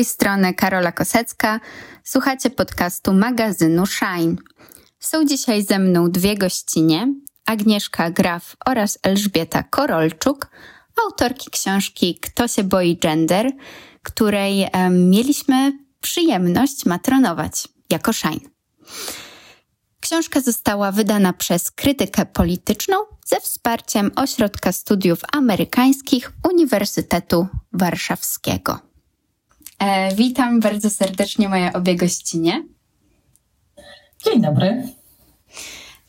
Tej strony Karola Kosecka. Słuchacie podcastu magazynu Shine. Są dzisiaj ze mną dwie gościnie, Agnieszka Graf oraz Elżbieta Korolczuk, autorki książki Kto się boi gender, której mieliśmy przyjemność matronować jako Shine. Książka została wydana przez krytykę polityczną ze wsparciem Ośrodka Studiów Amerykańskich Uniwersytetu Warszawskiego. E, witam bardzo serdecznie moje obie gościnie. Dzień dobry.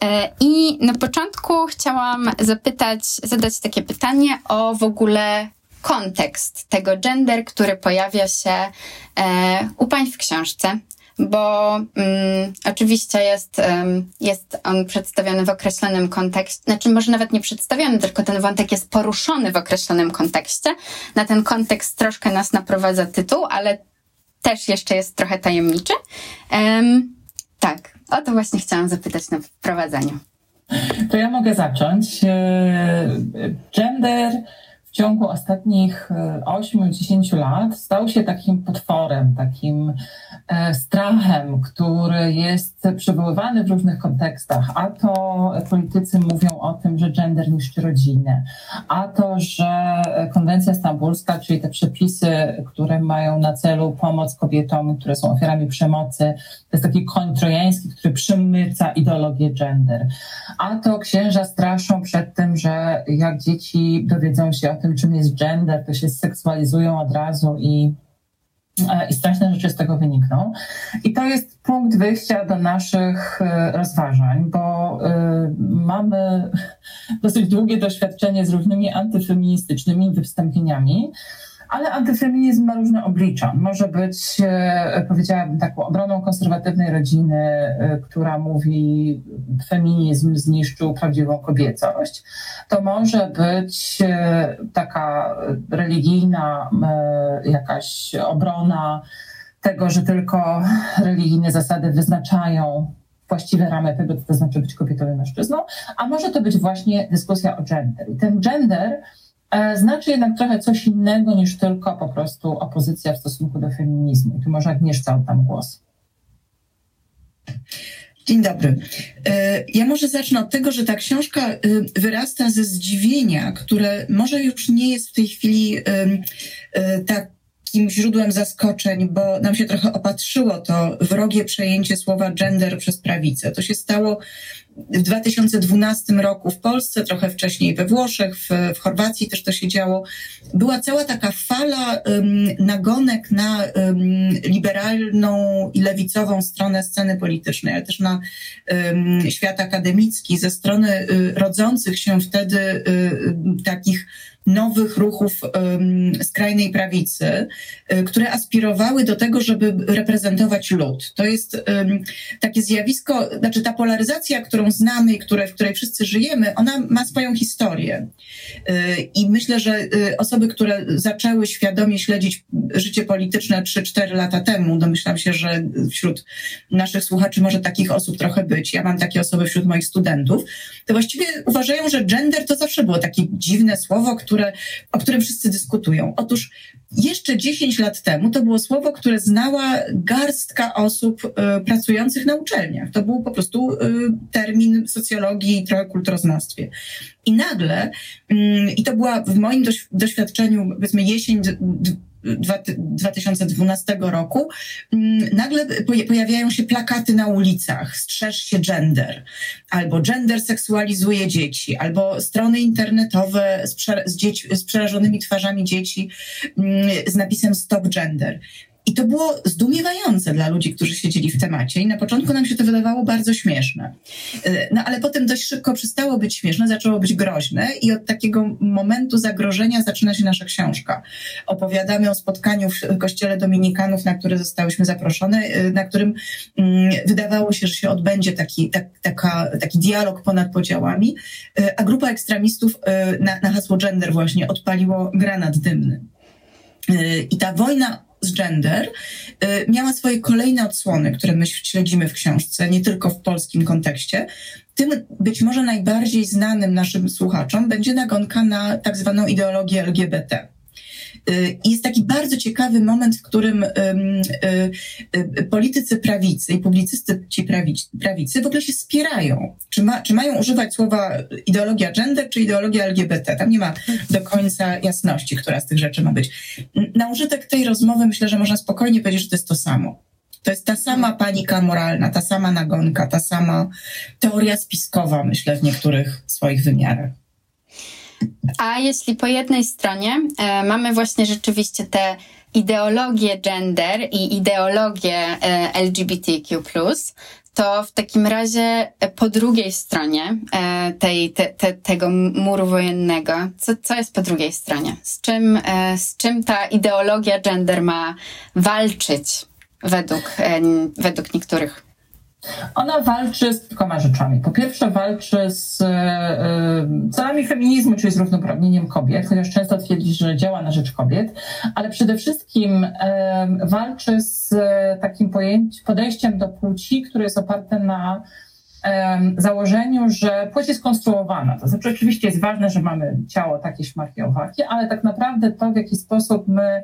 E, I na początku chciałam zapytać, zadać takie pytanie o w ogóle kontekst tego gender, który pojawia się e, u Pań w książce bo mm, oczywiście jest, um, jest on przedstawiony w określonym kontekście, znaczy może nawet nie przedstawiony, tylko ten wątek jest poruszony w określonym kontekście. Na ten kontekst troszkę nas naprowadza tytuł, ale też jeszcze jest trochę tajemniczy. Um, tak, o to właśnie chciałam zapytać na wprowadzeniu. To ja mogę zacząć. E, gender w ciągu ostatnich 8-10 e, lat stał się takim potworem, takim e, strachem, który jest przywoływany w różnych kontekstach. A to politycy mówią o tym, że gender niszczy rodzinę, a to, że konwencja stambulska, czyli te przepisy, które mają na celu pomoc kobietom, które są ofiarami przemocy, to jest taki koń trojański, który przymyca ideologię gender. A to księża straszą przed tym, że jak dzieci dowiedzą się o tym, czym jest gender, to się seksualizują od razu i, e, i straszne rzeczy z tego wynikną. I to jest punkt wyjścia do naszych e, rozważań, bo y, mamy dosyć długie doświadczenie z różnymi antyfeministycznymi wystąpieniami ale antyfeminizm ma różne oblicza. Może być, e, powiedziałabym, taką obroną konserwatywnej rodziny, e, która mówi, feminizm zniszczył prawdziwą kobiecość. To może być e, taka religijna jakaś obrona tego, że tylko religijne zasady wyznaczają właściwe ramy tego, co to znaczy być kobietą i mężczyzną, a może to być właśnie dyskusja o gender. I ten gender znaczy jednak trochę coś innego niż tylko po prostu opozycja w stosunku do feminizmu. Tu może Agnieszka oddam głos. Dzień dobry. E, ja może zacznę od tego, że ta książka e, wyrasta ze zdziwienia, które może już nie jest w tej chwili takim źródłem zaskoczeń, bo nam się trochę opatrzyło to wrogie przejęcie słowa gender przez prawicę. To się stało w 2012 roku w Polsce, trochę wcześniej we Włoszech, w, w Chorwacji też to się działo. Była cała taka fala nagonek na liberalną i lewicową stronę sceny politycznej, ale też na świat akademicki ze strony y, rodzących się wtedy y, takich nowych ruchów skrajnej prawicy, um, które aspirowały do tego, żeby reprezentować lud. To jest takie zjawisko, znaczy ta polaryzacja, którą znamy i które, w której wszyscy żyjemy, ona ma swoją historię. Y, I myślę, że y, osoby, które zaczęły świadomie śledzić życie polityczne 3-4 lata temu, domyślam się, że wśród naszych słuchaczy może takich osób trochę być. Ja mam takie osoby wśród moich studentów, to właściwie uważają, że gender to zawsze było takie dziwne słowo, które, o którym wszyscy dyskutują. Otóż jeszcze 10 lat temu to było słowo, które znała garstka osób y, pracujących na uczelniach. To był po prostu y, termin socjologii i trochę kulturoznawstwie. I nagle, y, i to była w moim doświadczeniu, powiedzmy, jesień 2012 roku, mm, nagle pojawiają się plakaty na ulicach, strzeż się gender, albo gender seksualizuje dzieci, albo strony internetowe z, z, dzieci, z przerażonymi twarzami dzieci mm, z napisem stop gender. I to było zdumiewające dla ludzi, którzy siedzieli w temacie. I na początku nam się to wydawało bardzo śmieszne. Y, no ale potem dość szybko przestało być śmieszne, zaczęło być groźne i od takiego momentu zagrożenia zaczyna się nasza książka. Opowiadamy o spotkaniu w kościele dominikanów, na które zostałyśmy zaproszone, y, na którym mm, wydawało się, że się odbędzie taki, tak, taka, taki dialog ponad podziałami, y, a grupa ekstremistów na, na hasło gender właśnie odpaliło granat dymny. I ta wojna z gender y, miała swoje kolejne odsłony, które my śledzimy w książce, nie tylko w polskim kontekście. Tym być może najbardziej znanym naszym słuchaczom będzie nagonka na tak zwaną ideologię LGBT. Jest taki bardzo ciekawy moment, w którym politycy prawicy i publicyści prawicy w ogóle się spierają. Czy, ma, czy mają używać słowa ideologia gender, czy ideologia LGBT? Tam nie ma do końca jasności, która z tych rzeczy ma być. Na użytek tej rozmowy myślę, że można spokojnie powiedzieć, że to jest to samo. To jest ta sama panika moralna, ta sama nagonka, ta sama teoria spiskowa, myślę, w niektórych swoich wymiarach. A jeśli po jednej stronie e, mamy właśnie rzeczywiście te ideologię gender i ideologię e, LGBTQ, to w takim razie e, po drugiej stronie e, tej, te, te, tego muru wojennego, co, co jest po drugiej stronie? Z czym, e, z czym ta ideologia gender ma walczyć według, według niektórych? Ona walczy z kilkoma rzeczami. Po pierwsze, walczy z y, celami feminizmu, czyli z równouprawnieniem kobiet, chociaż często twierdzi, że działa na rzecz kobiet, ale przede wszystkim y, walczy z takim podejściem do płci, które jest oparte na założeniu, że płeć jest konstruowana. To znaczy, oczywiście jest ważne, że mamy ciało takie, śmakie, owakie, ale tak naprawdę to, w jaki sposób my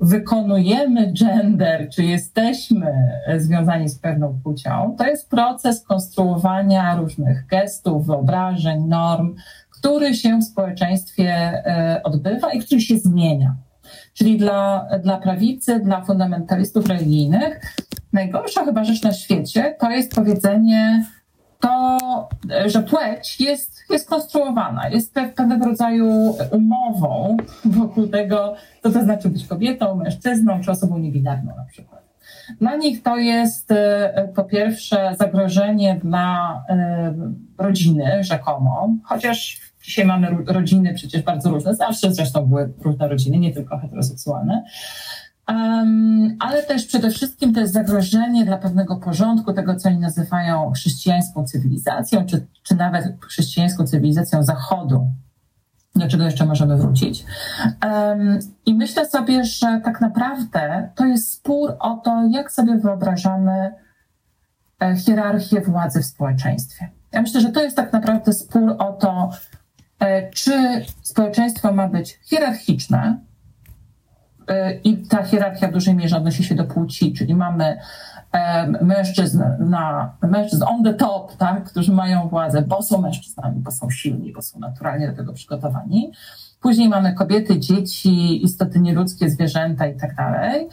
wykonujemy gender, czy jesteśmy związani z pewną płcią, to jest proces konstruowania różnych gestów, wyobrażeń, norm, który się w społeczeństwie e, odbywa i który się zmienia. Czyli dla, dla prawicy, dla fundamentalistów religijnych, najgorsza chyba rzecz na świecie to jest powiedzenie, to, że płeć jest, jest konstruowana, jest pewnego rodzaju umową wokół tego, co to znaczy być kobietą, mężczyzną czy osobą niebinarną na przykład. Dla nich to jest e, po pierwsze zagrożenie dla e, rodziny rzekomo, chociaż dzisiaj mamy rodziny przecież bardzo różne, zawsze zresztą były różne rodziny, nie tylko heteroseksualne, ale też przede wszystkim to jest zagrożenie dla pewnego porządku, tego co oni nazywają chrześcijańską cywilizacją, czy, czy nawet chrześcijańską cywilizacją Zachodu, do czego jeszcze możemy wrócić. I myślę sobie, że tak naprawdę to jest spór o to, jak sobie wyobrażamy e, hierarchię władzy w społeczeństwie. Ja myślę, że to jest tak naprawdę spór o to, e, czy społeczeństwo ma być hierarchiczne, i ta hierarchia w dużej mierze odnosi się do płci, czyli mamy mężczyzn, na, mężczyzn on the top, tak, którzy mają władzę, bo są mężczyznami, bo są silni, bo są naturalnie do tego przygotowani. Później mamy kobiety, dzieci, istoty nieludzkie, zwierzęta i tak dalej.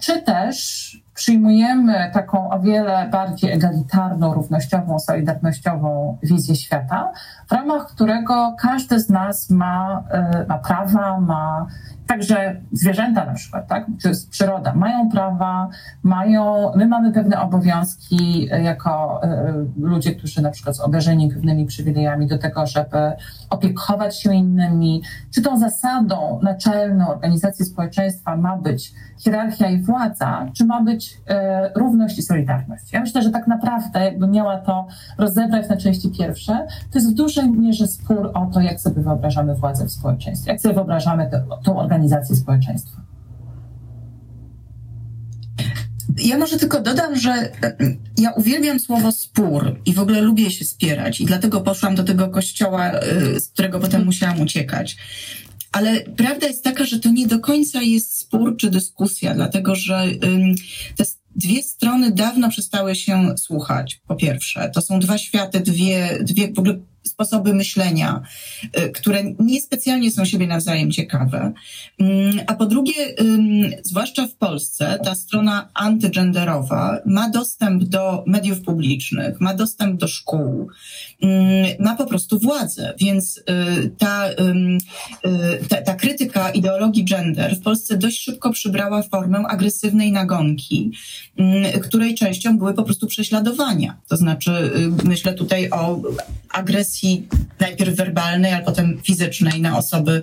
Czy też przyjmujemy taką o wiele bardziej egalitarną, równościową, solidarnościową wizję świata, w ramach którego każdy z nas ma, e, ma prawa, ma Także zwierzęta na przykład, tak, czy przyroda, mają prawa, mają, my mamy pewne obowiązki e, jako e, ludzie, którzy na przykład są obdarzeni pewnymi przywilejami do tego, żeby opiekować się innymi. Czy tą zasadą naczelną organizacji społeczeństwa ma być hierarchia i władza, czy ma być e, równość i solidarność? Ja myślę, że tak naprawdę, jakby miała to rozebrać na części pierwsze, to jest w dużej mierze spór o to, jak sobie wyobrażamy władzę w społeczeństwie, jak sobie wyobrażamy tę organizację organizację społeczeństwa. Ja może tylko dodam, że e, ja uwielbiam słowo spór i w ogóle lubię się spierać i dlatego poszłam do tego kościoła, e, z którego potem musiałam uciekać. Ale prawda jest taka, że to nie do końca jest spór czy dyskusja, dlatego że te dwie strony dawno przestały się słuchać, po pierwsze. To są dwa światy, dwie, dwie w ogóle sposoby myślenia, y, które niespecjalnie są siebie nawzajem ciekawe. Mm, a po drugie, zwłaszcza w Polsce, ta strona antygenderowa ma dostęp do mediów publicznych, ma dostęp do szkół, mm, ma po prostu władzę, więc y, ta, y, ta, ta krytyka ideologii gender w Polsce dość szybko przybrała formę agresywnej nagonki, mm, której częścią były po prostu prześladowania. To znaczy, myślę tutaj o agresji najpierw werbalnej, a potem fizycznej na osoby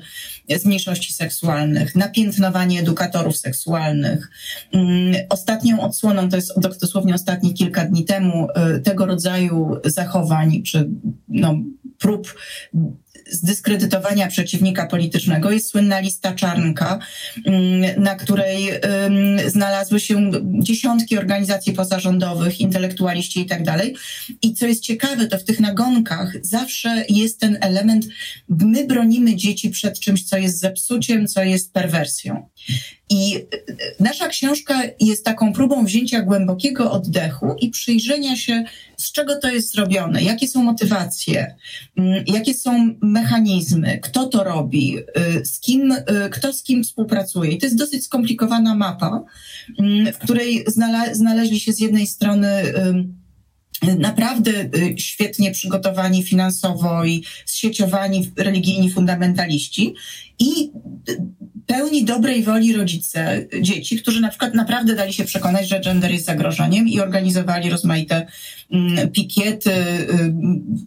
z mniejszości seksualnych, napiętnowanie edukatorów seksualnych. Mm, ostatnią odsłoną, to jest dosłownie ostatnie kilka dni temu, y, tego rodzaju zachowań czy no, prób zdyskredytowania przeciwnika politycznego jest słynna lista czarnka, mm, na której znalazły się dziesiątki organizacji pozarządowych, intelektualiści i tak dalej. I co jest ciekawe, to w tych nagonkach zawsze jest ten element, my bronimy dzieci przed czymś, co jest zepsuciem, co jest perwersją. I y, nasza książka jest taką próbą wzięcia głębokiego oddechu i przyjrzenia się, z czego to jest zrobione, jakie są motywacje, mm, jakie są mechanizmy, kto to robi, y, z kim, y, kto z kim współpracuje. I to jest dosyć skomplikowana mapa, mm, w której znaleźli się z jednej strony naprawdę świetnie przygotowani finansowo i zsieciowani religijni fundamentaliści i pełni dobrej woli rodzice dzieci, którzy na przykład naprawdę dali się przekonać, że gender jest zagrożeniem i organizowali rozmaite mm, pikiety, y,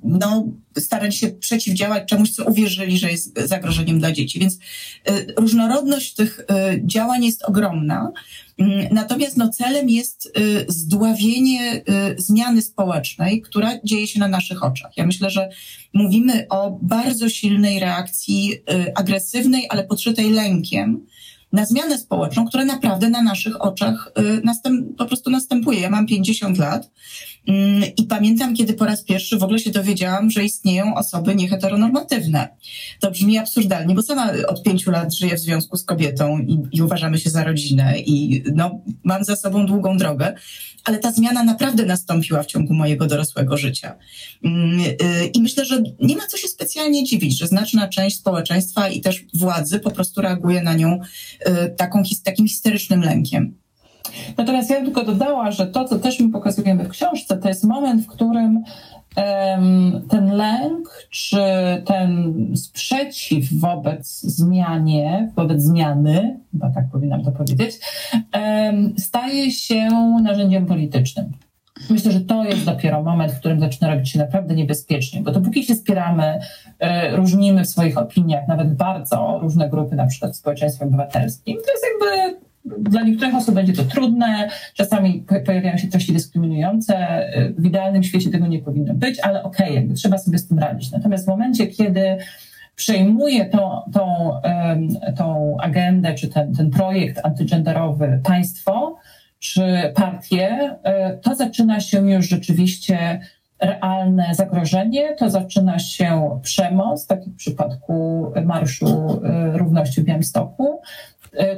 no, starali się przeciwdziałać czemuś, co uwierzyli, że jest zagrożeniem dla dzieci. Więc y, różnorodność tych y, działań jest ogromna. Mm, natomiast no, celem jest zdławienie zmiany społecznej, która dzieje się na naszych oczach. Ja myślę, że mówimy o bardzo silnej reakcji agresywnej, ale podszytej lękiem na zmianę społeczną, która naprawdę na naszych oczach y, następ, po prostu następuje. Ja mam 50 lat i pamiętam, kiedy po raz pierwszy w ogóle się dowiedziałam, że istnieją osoby nieheteronormatywne. To brzmi absurdalnie, bo sama od pięciu lat żyję w związku z kobietą i, i uważamy się za rodzinę i no, mam za sobą długą drogę ale ta zmiana naprawdę nastąpiła w ciągu mojego dorosłego życia. Mm, y, I myślę, że nie ma co się specjalnie dziwić, że znaczna część społeczeństwa i też władzy po prostu reaguje na nią y, taką, takim histerycznym lękiem. Natomiast ja tylko dodała, że to, co też my pokazujemy w książce, to jest moment, w którym ten lęk czy ten sprzeciw wobec zmianie, wobec zmiany, chyba tak powinnam to powiedzieć, staje się narzędziem politycznym. Myślę, że to jest dopiero moment, w którym zaczyna robić się naprawdę niebezpiecznie, bo dopóki się spieramy, e, różnimy w swoich opiniach, nawet bardzo różne grupy, na przykład w społeczeństwie obywatelskim, to jest jakby dla niektórych osób będzie to trudne, czasami pojawiają się treści dyskryminujące. W idealnym świecie tego nie powinno być, ale okej, okay, jakby trzeba sobie z tym radzić. Natomiast w momencie, kiedy przejmuje tą, tą, tą agendę, czy ten, ten projekt antygenderowy państwo, czy partie, e, to zaczyna się już rzeczywiście realne zagrożenie, to zaczyna się przemoc, tak jak w przypadku Marszu e, Równości w Białymstoku,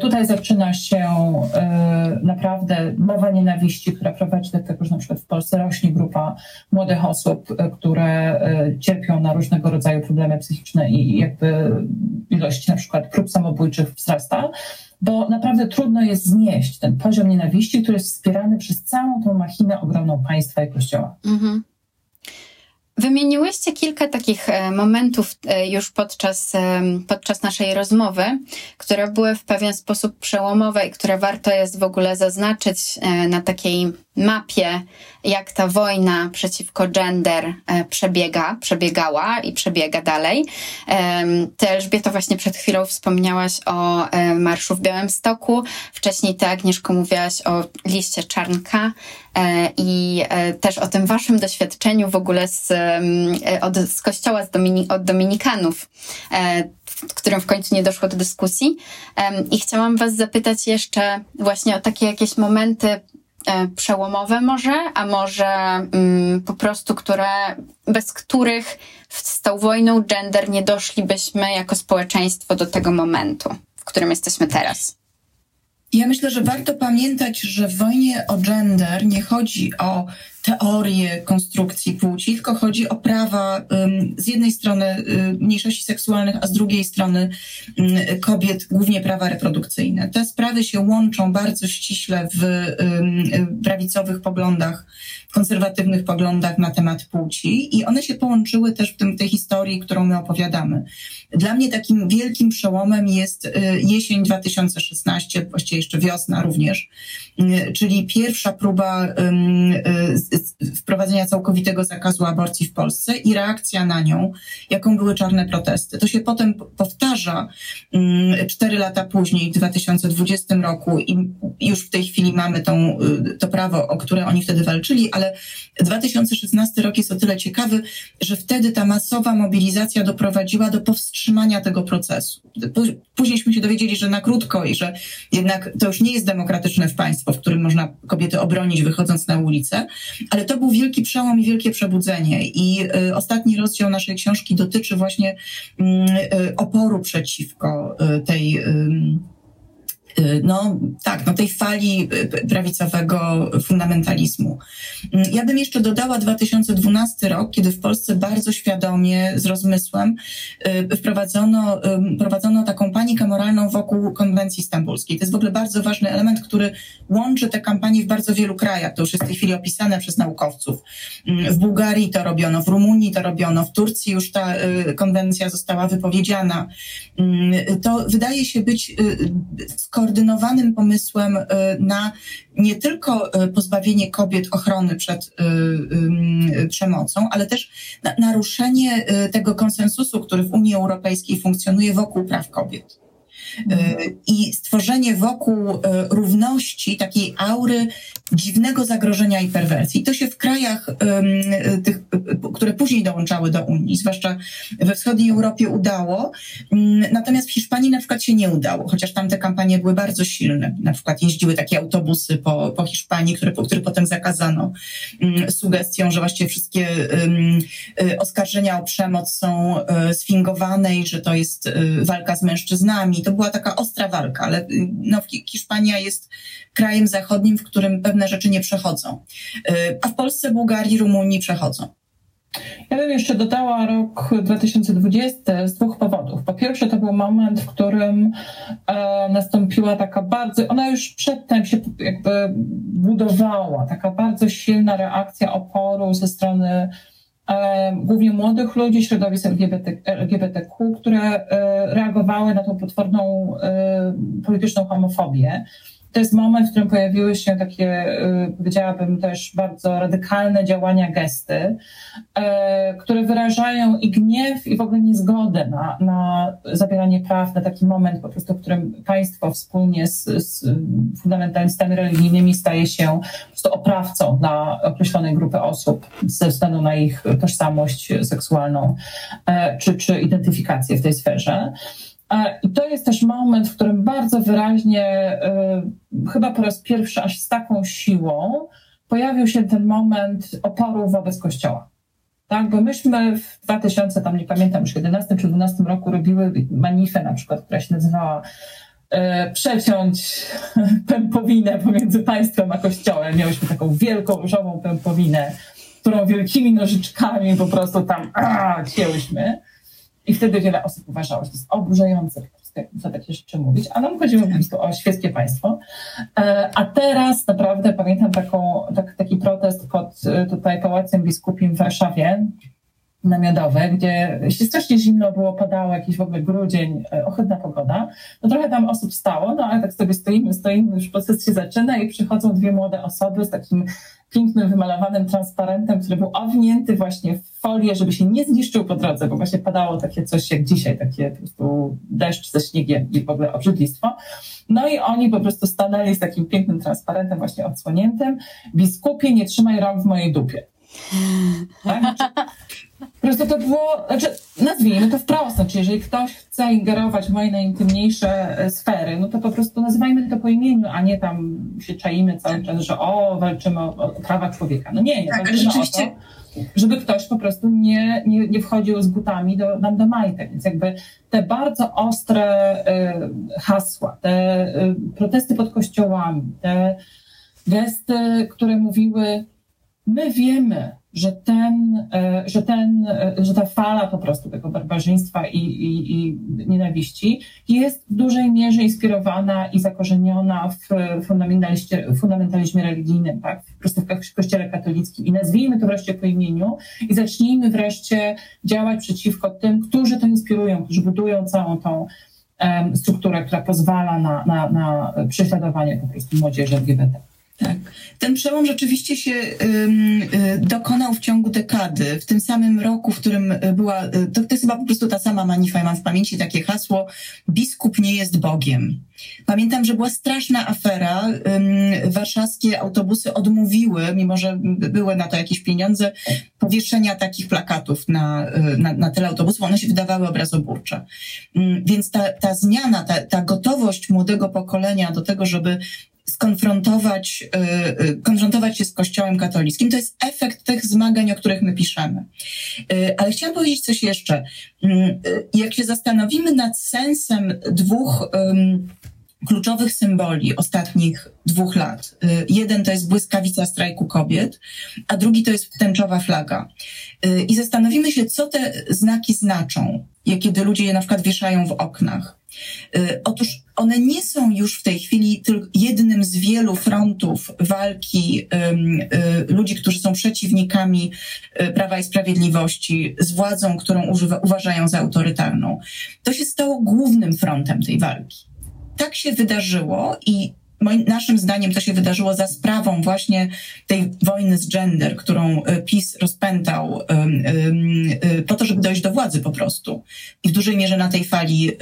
tutaj zaczyna się e, naprawdę mowa nienawiści, która prowadzi do tego, że na przykład w Polsce rośnie grupa młodych osób, e, które cierpią na różnego rodzaju problemy psychiczne i jakby ilość na przykład prób samobójczych wzrasta bo naprawdę trudno jest znieść ten poziom nienawiści, który jest wspierany przez całą tą machinę ogromną państwa i kościoła. Mhm. Wymieniłyście kilka takich e, momentów e, już podczas, e, podczas naszej rozmowy, które były w pewien sposób przełomowe i które warto jest w ogóle zaznaczyć na takiej mapie, jak ta wojna przeciwko gender przebiega, przebiegała i przebiega dalej. Ty, Elżbieto, właśnie przed chwilą wspomniałaś o Marszu w Białymstoku. Wcześniej ty, Agnieszko, mówiłaś o liście Czarnka i też o tym waszym doświadczeniu w ogóle z E, od, z kościoła z Domini, od Dominikanów, e, w którym w końcu nie doszło do dyskusji. I chciałam Was zapytać jeszcze właśnie o takie jakieś momenty e, przełomowe może, a może mm, po prostu, które, bez których z tą wojną gender nie doszlibyśmy jako społeczeństwo do tego momentu, w którym jesteśmy teraz. Ja myślę, że warto pamiętać, że w wojnie o gender nie chodzi o teorię konstrukcji płci, tylko chodzi o prawa z jednej strony mniejszości seksualnych, a z drugiej strony kobiet, głównie prawa reprodukcyjne. Te sprawy się łączą bardzo ściśle w prawicowych poglądach, konserwatywnych poglądach na temat płci i one się połączyły też w tym, tej historii, którą my opowiadamy. Dla mnie takim wielkim przełomem jest y, jesień 2016, właściwie jeszcze wiosna również, y, czyli pierwsza próba y, wprowadzenia całkowitego zakazu aborcji w Polsce i reakcja na nią, jaką były czarne protesty. To się potem powtarza mm, cztery lata później, w 2020 roku i już w tej chwili mamy tą, y, to prawo, o które oni wtedy walczyli, ale 2016 rok jest o tyle ciekawy, że wtedy ta masowa mobilizacja doprowadziła do powstrzymania tego procesu. Późniejśmy się dowiedzieli, że na krótko i że jednak to już nie jest demokratyczne w państwo, w którym można kobiety obronić wychodząc na ulicę, ale to był wielki przełom i wielkie przebudzenie. I y, ostatni rozdział naszej książki dotyczy właśnie y, y, oporu przeciwko y, tej no tak, no tej fali y, prawicowego fundamentalizmu. Mm, ja bym jeszcze dodała 2012 rok, kiedy w Polsce bardzo świadomie, z rozmysłem y, wprowadzono, prowadzono taką panikę moralną wokół konwencji stambulskiej. To jest w ogóle bardzo ważny element, który łączy te kampanie w bardzo wielu krajach. To już jest w tej chwili opisane przez naukowców. Mm, w Bułgarii to robiono, w Rumunii to robiono, w Turcji już ta konwencja została wypowiedziana. Mm, to wydaje się być skoro skoordynowanym pomysłem y, na nie tylko y, pozbawienie kobiet ochrony przed y, przemocą, ale też naruszenie tego konsensusu, który w Unii Europejskiej funkcjonuje wokół praw kobiet. I stworzenie wokół równości takiej aury dziwnego zagrożenia i perwersji. To się w krajach tych, które później dołączały do Unii, zwłaszcza we wschodniej Europie udało, natomiast w Hiszpanii na przykład się nie udało, chociaż tam te kampanie były bardzo silne. Na przykład jeździły takie autobusy po, po Hiszpanii, które, które potem zakazano sugestią, że właściwie wszystkie y, oskarżenia o przemoc są y, sfingowane i że to jest y, walka z mężczyznami. To była taka ostra walka, ale no, Hiszpania jest krajem zachodnim, w którym pewne rzeczy nie przechodzą. Y, a w Polsce, Bułgarii, Rumunii przechodzą. Ja bym jeszcze dodała rok 2020 z dwóch powodów. Po pierwsze, to był moment, w którym e, nastąpiła taka bardzo, ona już przedtem się jakby budowała, taka bardzo silna reakcja oporu ze strony e, głównie młodych ludzi, środowisk LGBT, LGBTQ, które e, reagowały na tą potworną e, polityczną homofobię to jest moment, w którym pojawiły się takie, y, powiedziałabym też bardzo radykalne działania, gesty, y, które wyrażają i gniew, i w ogóle niezgodę na, na zabieranie praw, na taki moment po prostu, w którym państwo wspólnie z, z fundamentalistami religijnymi staje się po prostu oprawcą dla określonej grupy osób ze względu na ich tożsamość seksualną y, czy, czy identyfikację w tej sferze. I to jest też moment, w którym bardzo wyraźnie, y, chyba po raz pierwszy aż z taką siłą, pojawił się ten moment oporu wobec Kościoła. Tak, bo myśmy w 2000, tam nie pamiętam już 11 czy 12 roku robiły manifę na przykład, która się nazywała e, przeciąć pępowinę pomiędzy państwem a kościołem. Miałyśmy taką wielką różową pępowinę, którą wielkimi nożyczkami po prostu tam cięłyśmy. I wtedy wiele osób uważało, że to jest oburzające za takie rzeczy mówić, a nam chodziło po prostu o świeckie państwo. E, a teraz naprawdę pamiętam taką, tak, taki protest pod e, tutaj Pałacem Biskupim w Warszawie, namiotowe, gdzie się strasznie zimno było, padało jakiś w ogóle grudzień, e, ohydna pogoda. No trochę tam osób stało, no ale tak sobie stoimy, stoimy, już proces się zaczyna i przychodzą dwie młode osoby z takim pięknym, wymalowanym transparentem, który był owinięty właśnie w folię, żeby się nie zniszczył po drodze, bo właśnie padało takie coś jak dzisiaj, takie po prostu deszcz ze śniegiem i w ogóle obrzydlistwo. No i oni po prostu stanęli z takim pięknym transparentem właśnie odsłoniętym. Biskupie, nie trzymaj rąk w mojej dupie. Tak? Po prostu to było, znaczy nazwijmy to wprost, znaczy jeżeli ktoś chce ingerować w moje najintymniejsze e, sfery, no to po prostu nazywajmy to po imieniu, a nie tam się czaimy cały czas, że o, walczymy o, o prawa człowieka. No nie, nie, tak, walczymy rzeczywiście... to, żeby ktoś po prostu nie, nie, nie wchodził z butami do, nam do majtek. Więc jakby te bardzo ostre y, hasła, te y, protesty pod kościołami, te gesty, które mówiły my wiemy, że ten, e, że ten, e, że ta fala po prostu tego barbarzyństwa i, i, i nienawiści jest w dużej mierze inspirowana i zakorzeniona w fundamentalizmie religijnym, tak? po prostu w kościele katolickim. I nazwijmy to wreszcie po imieniu i zacznijmy wreszcie działać przeciwko tym, którzy to inspirują, którzy budują całą tą strukturę, która pozwala na, na, na prześladowanie po prostu młodzieży LGBT. Tak. Ten przełom rzeczywiście się y, dokonał w ciągu dekady. W tym samym roku, w którym była, y, to, to jest chyba po prostu ta sama manifa, mam w pamięci takie hasło, biskup nie jest Bogiem. Pamiętam, że była straszna afera. Warszawskie autobusy odmówiły, mimo że były na to jakieś pieniądze, powieszenia takich plakatów na, y, na, na tyle autobusów. One się wydawały obrazoburcze. Więc ta, ta zmiana, ta, ta gotowość młodego pokolenia do tego, żeby skonfrontować, y, y, konfrontować się z Kościołem katolickim. To jest efekt tych zmagań, o których my piszemy. Ale chciałam powiedzieć coś jeszcze. Jak się zastanowimy nad sensem dwóch kluczowych symboli ostatnich dwóch lat. Jeden to jest błyskawica strajku kobiet, a drugi to jest tęczowa flaga. I zastanowimy się, co te znaki znaczą, kiedy ludzie je na przykład wieszają w oknach. Y, otóż one nie są już w tej chwili tylko jednym z wielu frontów walki y, ludzi, którzy są przeciwnikami y, Prawa i Sprawiedliwości z władzą, którą używa, uważają za autorytarną. To się stało głównym frontem tej walki. Tak się wydarzyło i Moim, naszym zdaniem to się wydarzyło za sprawą właśnie tej wojny z gender, którą e, PiS rozpętał e, po to, żeby dojść do władzy po prostu. I w dużej mierze na tej fali e,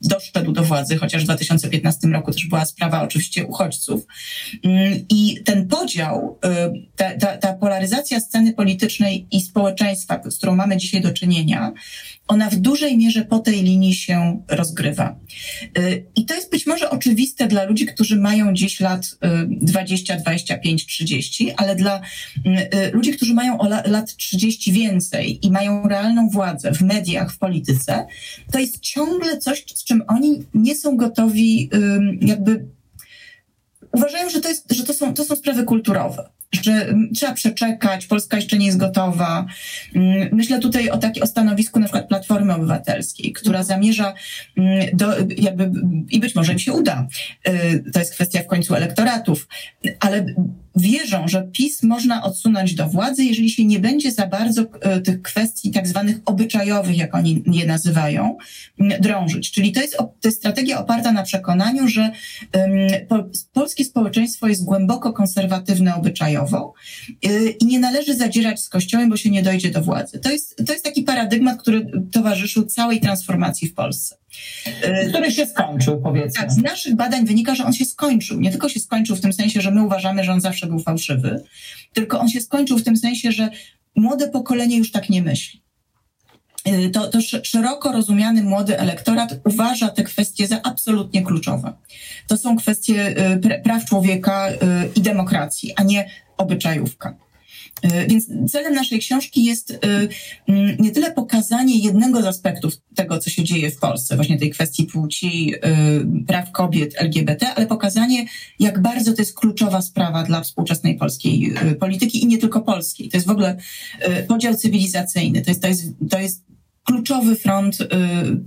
doszedł do władzy, chociaż w 2015 roku też była sprawa oczywiście uchodźców. Mm, I ten podział, ta, ta, ta polaryzacja sceny politycznej i społeczeństwa, z którą mamy dzisiaj do czynienia, ona w dużej mierze po tej linii się rozgrywa. Y, I to jest być może oczywiste dla ludzi, którzy mają dziś lat 20, 25, 30, ale dla y, y, ludzi, którzy mają lat 30 więcej i mają realną władzę w mediach, w polityce, to jest ciągle coś, z czym oni nie są gotowi jakby uważają, że to, jest, że to, są, to są sprawy kulturowe że trzeba przeczekać, Polska jeszcze nie jest gotowa. Myślę tutaj o, taki, o stanowisku na przykład Platformy Obywatelskiej, która zamierza mm, do, jakby, i być może im się uda. Y, to jest kwestia w końcu elektoratów, ale wierzą, że PiS można odsunąć do władzy, jeżeli się nie będzie za bardzo y, tych kwestii tak zwanych obyczajowych, jak oni je nazywają, drążyć. Czyli to jest, to jest strategia oparta na przekonaniu, że um, polskie społeczeństwo jest głęboko konserwatywne obyczajowo Y, i nie należy zadzierać z Kościołem, bo się nie dojdzie do władzy. To jest, to jest taki paradygmat, który towarzyszył całej transformacji w Polsce. Y, który się skończył, powiedzmy. Tak, z naszych badań wynika, że on się skończył. Nie tylko się skończył w tym sensie, że my uważamy, że on zawsze był fałszywy, tylko on się skończył w tym sensie, że młode pokolenie już tak nie myśli. Y, to, to szeroko rozumiany młody elektorat uważa te kwestie za absolutnie kluczowe. To są kwestie praw człowieka i demokracji, a nie obyczajówka. E, więc celem naszej książki jest e, nie tyle pokazanie jednego z aspektów tego, co się dzieje w Polsce, właśnie tej kwestii płci, e, praw kobiet, LGBT, ale pokazanie, jak bardzo to jest kluczowa sprawa dla współczesnej polskiej polityki i nie tylko polskiej. To jest w ogóle podział cywilizacyjny, to jest, to jest, to jest kluczowy front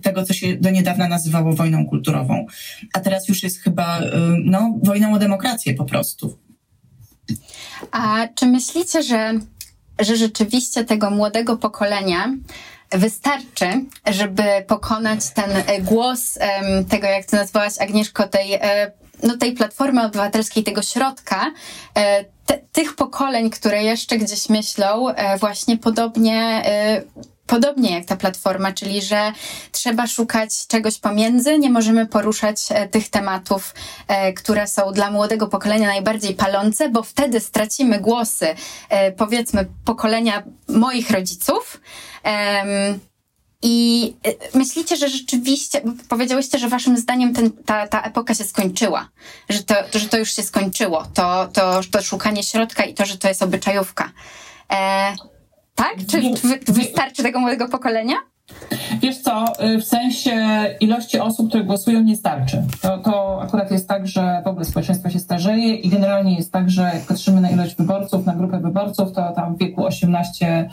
tego, co się do niedawna nazywało wojną kulturową, a teraz już jest chyba no, wojną o demokrację po prostu. A czy myślicie, że, że rzeczywiście tego młodego pokolenia wystarczy, żeby pokonać ten e, głos tego, jak to nazwałaś Agnieszko, tej, e, no, tej platformy obywatelskiej, tego środka, e, te, tych pokoleń, które jeszcze gdzieś myślą właśnie podobnie podobnie jak ta platforma, czyli że trzeba szukać czegoś pomiędzy, nie możemy poruszać e, tych tematów, e, które są dla młodego pokolenia najbardziej palące, bo wtedy stracimy głosy, e, powiedzmy, pokolenia moich rodziców. I myślicie, że rzeczywiście, powiedziałyście, że waszym zdaniem ten, ta, ta epoka się skończyła, że to, że to już się skończyło, to, to, to szukanie środka i to, że to jest obyczajówka. Tak? Czy wystarczy tego młodego pokolenia? Wiesz co, y, w sensie ilości osób, które głosują, nie starczy. To, to akurat jest tak, że w ogóle społeczeństwo się starzeje i generalnie jest tak, że jak patrzymy na ilość wyborców, na grupę wyborców, to tam w wieku 18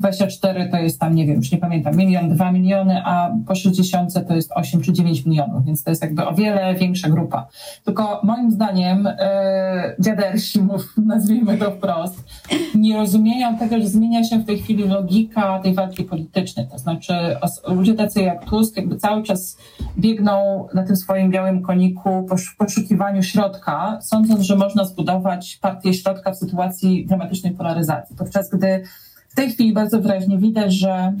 24 to jest tam, nie wiem, już nie pamiętam, milion, dwa miliony, a po 60 to jest 8 czy 9 milionów, więc to jest jakby o wiele większa grupa. Tylko moim zdaniem e, dziadersi, nazwijmy to wprost, nie rozumieją tego, że zmienia się w tej chwili logika tej walki politycznej. To znaczy ludzie tacy jak Tusk jakby cały czas biegną na tym swoim białym koniku w poszukiwaniu środka, sądząc, że można zbudować partię środka w sytuacji dramatycznej polaryzacji. Podczas gdy w tej chwili bardzo wyraźnie widać, że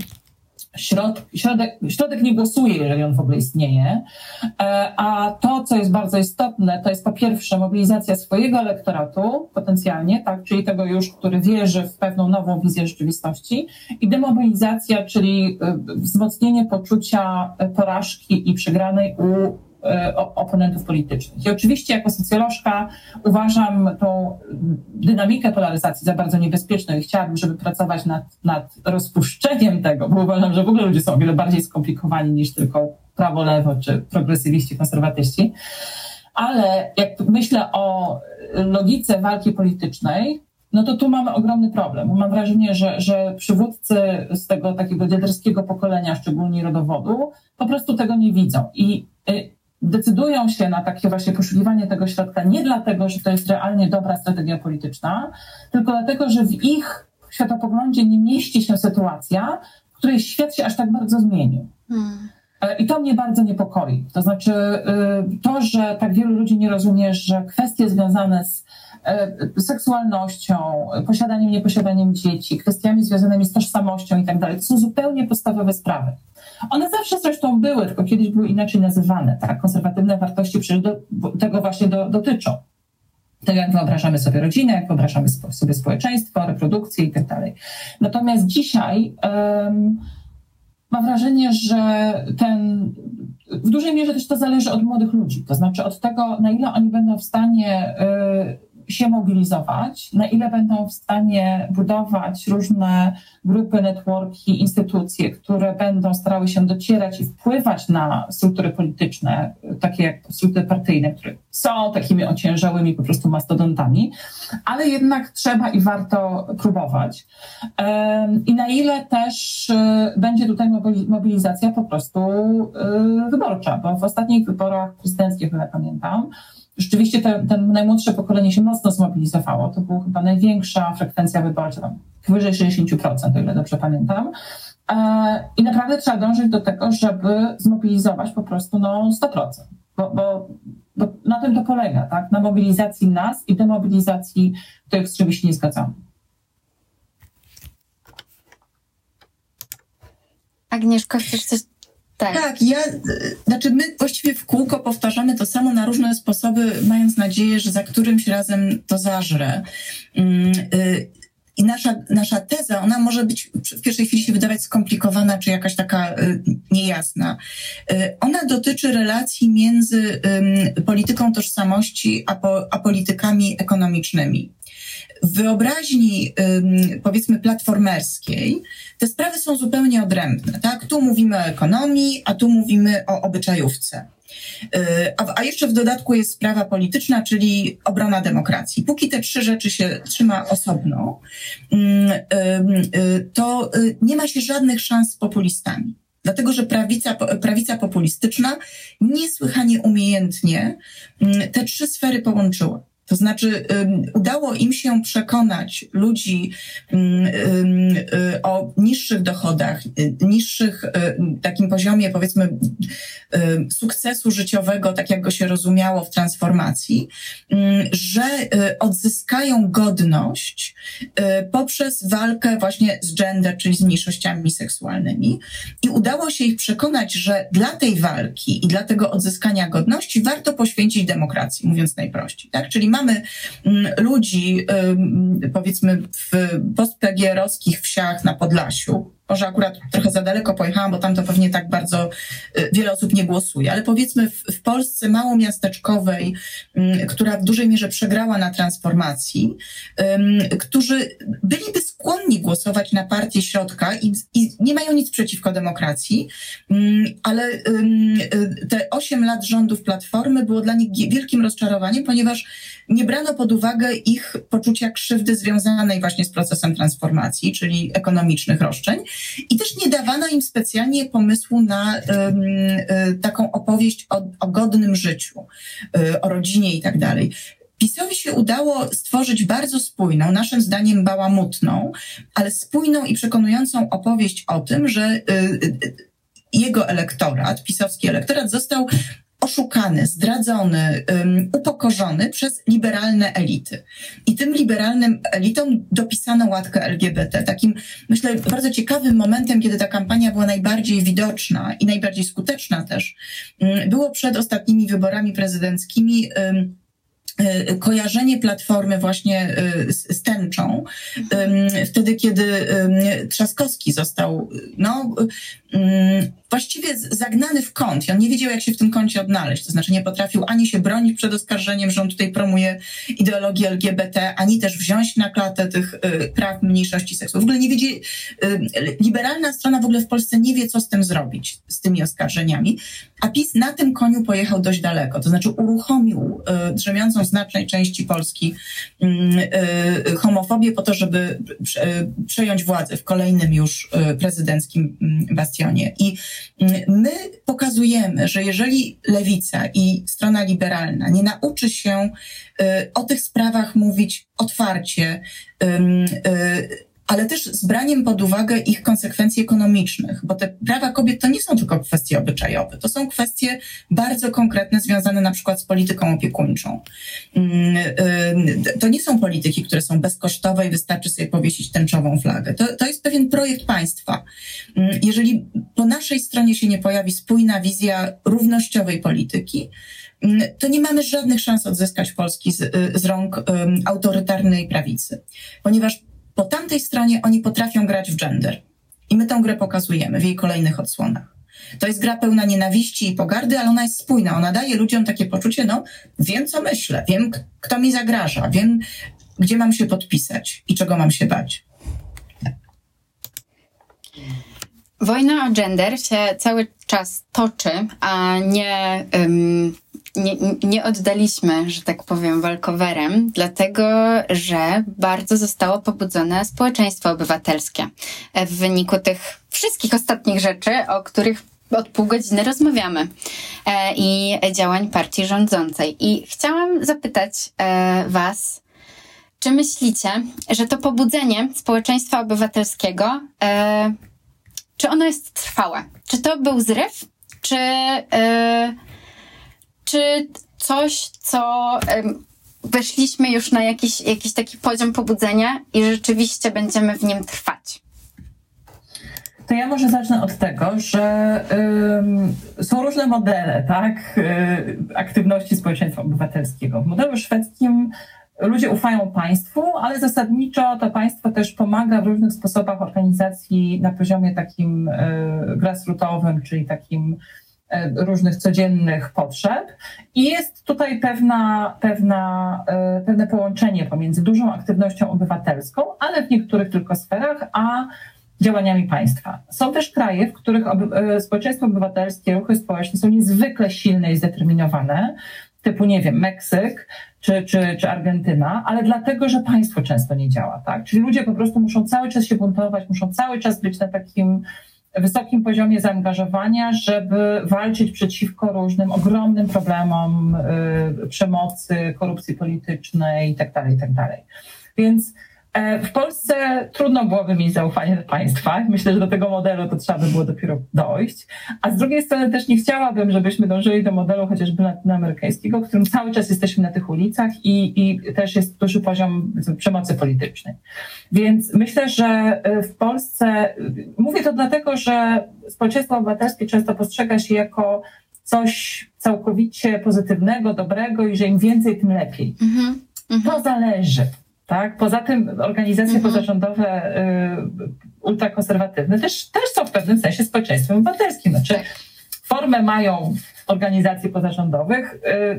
Środ, środek, środek nie głosuje, jeżeli on w ogóle istnieje. E, a to, co jest bardzo istotne, to jest po pierwsze mobilizacja swojego elektoratu potencjalnie, tak, czyli tego już, który wierzy w pewną nową wizję rzeczywistości, i demobilizacja, czyli e, wzmocnienie poczucia porażki i przegranej u oponentów politycznych. I oczywiście jako socjolożka uważam tą dynamikę polaryzacji za bardzo niebezpieczną i chciałabym, żeby pracować nad, nad rozpuszczeniem tego, bo uważam, że w ogóle ludzie są o wiele bardziej skomplikowani niż tylko prawo-lewo czy progresywiści, konserwatyści. Ale jak myślę o logice walki politycznej, no to tu mamy ogromny problem. Mam wrażenie, że, że przywódcy z tego takiego liderskiego pokolenia, szczególnie rodowodu, po prostu tego nie widzą. I y, decydują się na takie właśnie poszukiwanie tego środka nie dlatego, że to jest realnie dobra strategia polityczna, tylko dlatego, że w ich światopoglądzie nie mieści się sytuacja, w której świat się aż tak bardzo zmienił. Hmm. E, I to mnie bardzo niepokoi. To znaczy, y, to, że tak wielu ludzi nie rozumie, że kwestie związane z seksualnością, posiadaniem, nieposiadaniem dzieci, kwestiami związanymi z tożsamością i tak dalej, to są zupełnie podstawowe sprawy. One zawsze zresztą były, tylko kiedyś były inaczej nazywane. Tak? Konserwatywne wartości przecież do, tego właśnie do, dotyczą. Tak jak wyobrażamy sobie rodzinę, jak wyobrażamy sobie społeczeństwo, reprodukcję i tak dalej. Natomiast dzisiaj um, mam wrażenie, że ten w dużej mierze też to zależy od młodych ludzi, to znaczy od tego, na ile oni będą w stanie y, się mobilizować, na ile będą w stanie budować różne grupy, networki, instytucje, które będą starały się docierać i wpływać na struktury polityczne, takie jak struktury partyjne, które są takimi ociężałymi po prostu mastodontami, ale jednak trzeba i warto próbować. I na ile też y, będzie tutaj mobilizacja po prostu y, wyborcza, bo w ostatnich wyborach prezydenckich, jak pamiętam, rzeczywiście te, ten najmłodsze pokolenie się mocno zmobilizowało. To była chyba największa frekwencja wyborcza, tam powyżej 60%, o ile dobrze pamiętam. E, I naprawdę trzeba dążyć do tego, żeby zmobilizować po prostu no, 100%. Bo, bo, bo na tym to polega, tak? Na mobilizacji nas i demobilizacji tych, z czym się nie zgadzamy. Agnieszka, chcesz coś tak. tak, ja, znaczy my właściwie w kółko powtarzamy to samo na różne sposoby, mając nadzieję, że za którymś razem to zażre. Mm, y, I nasza, nasza teza, ona może być w pierwszej chwili się wydawać skomplikowana, czy jakaś taka y, niejasna. Y, ona dotyczy relacji między polityką tożsamości a, po, a politykami ekonomicznymi w wyobraźni, powiedzmy, platformerskiej, te sprawy są zupełnie odrębne. Tak? Tu mówimy o ekonomii, a tu mówimy o obyczajówce. Y, a, jeszcze w dodatku jest sprawa polityczna, czyli obrona demokracji. Póki te trzy rzeczy się trzyma osobno, y, to y, nie ma się żadnych szans z populistami. Dlatego, że prawica, prawica populistyczna niesłychanie umiejętnie te trzy sfery połączyła. To znaczy, udało im się przekonać ludzi y, o niższych dochodach, y, niższych takim poziomie, powiedzmy, sukcesu życiowego, tak jak go się rozumiało w transformacji, że y, odzyskają godność poprzez walkę właśnie z gender, czyli z mniejszościami seksualnymi. I udało się ich przekonać, że dla tej walki i dla tego odzyskania godności warto poświęcić demokracji, mówiąc najprościej. Tak? Czyli mamy mm, ludzi, powiedzmy, w postpegierowskich wsiach na Podlasiu, może akurat trochę za daleko pojechałam, bo tam to pewnie tak bardzo y, wiele osób nie głosuje, ale powiedzmy w, w Polsce małomiasteczkowej, mm, która w dużej mierze przegrała na transformacji, którzy byliby skłonni głosować na partię środka i, i nie mają nic przeciwko demokracji, ale y, te osiem lat rządów Platformy było dla nich wielkim rozczarowaniem, ponieważ nie brano pod uwagę ich poczucia krzywdy związanej właśnie z procesem transformacji, czyli ekonomicznych roszczeń. I też nie dawano im specjalnie pomysłu na y, taką opowieść o, o godnym życiu, y, o rodzinie i tak dalej. PiSowi się udało stworzyć bardzo spójną, naszym zdaniem bałamutną, ale spójną i przekonującą opowieść o tym, że jego elektorat, pisowski elektorat, został oszukany, zdradzony, upokorzony przez liberalne elity. I tym liberalnym elitom dopisano łatkę LGBT. Takim, myślę, bardzo ciekawym momentem, kiedy ta kampania była najbardziej widoczna i najbardziej skuteczna też, było przed ostatnimi wyborami prezydenckimi. E, kojarzenie platformy właśnie e, z, z tęczą, wtedy kiedy Trzaskowski został no, właściwie zagnany w kąt. On nie wiedział, jak się w tym kącie odnaleźć. To znaczy nie potrafił ani się bronić przed oskarżeniem, że on tutaj promuje ideologię LGBT, ani też wziąć na klatę tych y, praw mniejszości seksu. W ogóle nie wiedzie, y, liberalna strona w ogóle w Polsce nie wie, co z tym zrobić, z tymi oskarżeniami. A PiS na tym koniu pojechał dość daleko. To znaczy uruchomił y, drzemiącą znacznej części Polski mm, homofobię po to, żeby przejąć władzę w kolejnym już prezydenckim mm, I My pokazujemy, że jeżeli lewica i strona liberalna nie nauczy się y, o tych sprawach mówić otwarcie, y, ale też z braniem pod uwagę ich konsekwencji ekonomicznych, bo te prawa kobiet to nie są tylko kwestie obyczajowe, to są kwestie bardzo konkretne, związane na przykład z polityką opiekuńczą. Mm, y, to nie są polityki, które są bezkosztowe i wystarczy sobie powiesić tęczową flagę. To, to jest pewien projekt państwa. Mm, jeżeli po naszej stronie się nie pojawi spójna wizja równościowej polityki, mm, to nie mamy żadnych szans odzyskać Polski z, y, z rąk autorytarnej prawicy, ponieważ po tamtej stronie oni potrafią grać w gender. I my tę grę pokazujemy w jej kolejnych odsłonach. To jest gra pełna nienawiści i pogardy, ale ona jest spójna. Ona daje ludziom takie poczucie, no, wiem co myślę, wiem kto mi zagraża, wiem gdzie mam się podpisać i czego mam się bać. Wojna o gender się cały czas toczy, a nie um, nie, nie oddaliśmy, że tak powiem, walkowerem, dlatego że bardzo zostało pobudzone społeczeństwo obywatelskie w wyniku tych wszystkich ostatnich rzeczy, o których od pół godziny rozmawiamy e, i działań partii rządzącej. I chciałam zapytać e, Was, czy myślicie, że to pobudzenie społeczeństwa obywatelskiego, e, czy ono jest trwałe? Czy to był zryw? Czy czy coś, co weszliśmy już na jakiś, jakiś taki poziom pobudzenia i rzeczywiście będziemy w nim trwać? To ja może zacznę od tego, że są różne modele tak, y, aktywności społeczeństwa obywatelskiego. W modelu szwedzkim ludzie ufają państwu, ale zasadniczo to państwo też pomaga w różnych sposobach organizacji na poziomie takim y, grassrootowym, czyli takim E, różnych codziennych potrzeb i jest tutaj pewna, pewna, e, pewne połączenie pomiędzy dużą aktywnością obywatelską, ale w niektórych tylko sferach, a działaniami państwa. Są też kraje, w których e, społeczeństwo obywatelskie, ruchy społeczne są niezwykle silne i zdeterminowane, typu, nie wiem, Meksyk czy, czy, czy Argentyna, ale dlatego, że państwo często nie działa, tak? Czyli ludzie po prostu muszą cały czas się buntować, muszą cały czas być na takim wysokim poziomie zaangażowania, żeby walczyć przeciwko różnym ogromnym problemom y, przemocy, korupcji politycznej itd. Tak itd. Tak Więc w Polsce trudno byłoby mieć zaufanie do państwa. Myślę, że do tego modelu to trzeba by było dopiero dojść. A z drugiej strony też nie chciałabym, żebyśmy dążyli do modelu chociażby latynoamerykańskiego, w którym cały czas jesteśmy na tych ulicach i, i też jest duży poziom przemocy politycznej. Więc myślę, że e, w Polsce, mówię to dlatego, że społeczeństwo obywatelskie często postrzega się jako coś całkowicie pozytywnego, dobrego i że im więcej, tym lepiej. Mm -hmm. To zależy tak? Poza tym organizacje mhm. pozarządowe y, ultrakonserwatywne też, też są w pewnym sensie społeczeństwem obywatelskim. Znaczy, tak. formę mają organizacji pozarządowych,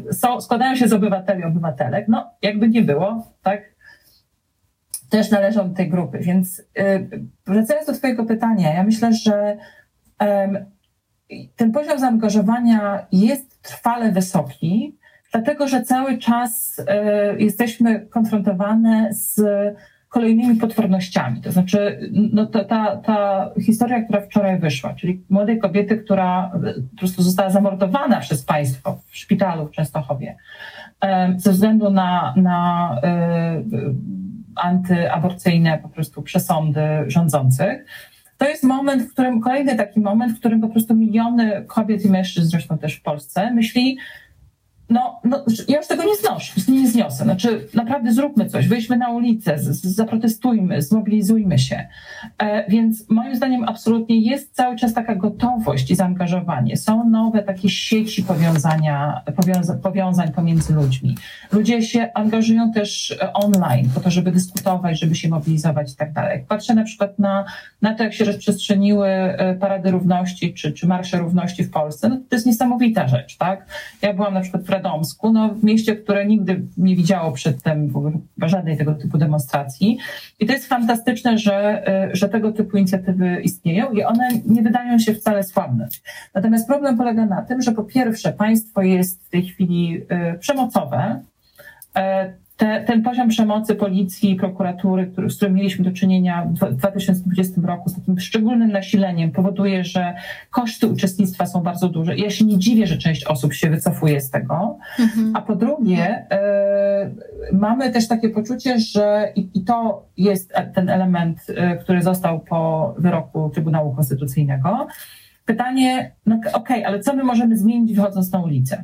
y, są, składają się z obywateli obywatelek. No, jakby nie było, tak? Też należą do tej grupy. Więc y, wracając do Twojego pytania, ja myślę, że ten poziom zaangażowania jest trwale wysoki, Dlatego, że cały czas y, jesteśmy konfrontowane z kolejnymi potwornościami. To znaczy, no ta, ta, ta historia, która wczoraj wyszła, czyli młodej kobiety, która po prostu została zamordowana przez państwo w szpitalu w Częstochowie ze względu na, na antyaborcyjne po prostu przesądy rządzących. To jest moment, w którym, kolejny taki moment, w którym po prostu miliony kobiet i mężczyzn, zresztą też w Polsce, myśli, no, no, ja już tego nie znoszę, nie zniosę. Znaczy, naprawdę zróbmy coś, wyjdźmy na ulicę, z, z, zaprotestujmy, zmobilizujmy się. E, więc moim zdaniem absolutnie jest cały czas taka gotowość i zaangażowanie. Są nowe takie sieci powiązania, powiąza, powiązań pomiędzy ludźmi. Ludzie się angażują też online po to, żeby dyskutować, żeby się mobilizować i tak dalej. Patrzę na przykład na, na to, jak się rozprzestrzeniły e, parady równości czy, czy marsze równości w Polsce. No, to jest niesamowita rzecz, tak? Ja byłam na przykład w Radomsku, no, w mieście, które nigdy nie widziało przedtem żadnej tego typu demonstracji. I to jest fantastyczne, że, e, że tego typu inicjatywy istnieją i one nie wydają się wcale słabne. Natomiast problem polega na tym, że po pierwsze państwo jest w tej chwili e, przemocowe, e, te, ten poziom przemocy policji, prokuratury, który, z którym mieliśmy do czynienia w 2020 roku, z takim szczególnym nasileniem, powoduje, że koszty uczestnictwa są bardzo duże. I ja się nie dziwię, że część osób się wycofuje z tego. Mhm. A po drugie, y, mamy też takie poczucie, że i, i, to jest ten element, y, który został po wyroku Trybunału Konstytucyjnego. Pytanie, no okej, okay, ale co my możemy zmienić wychodząc na ulicę?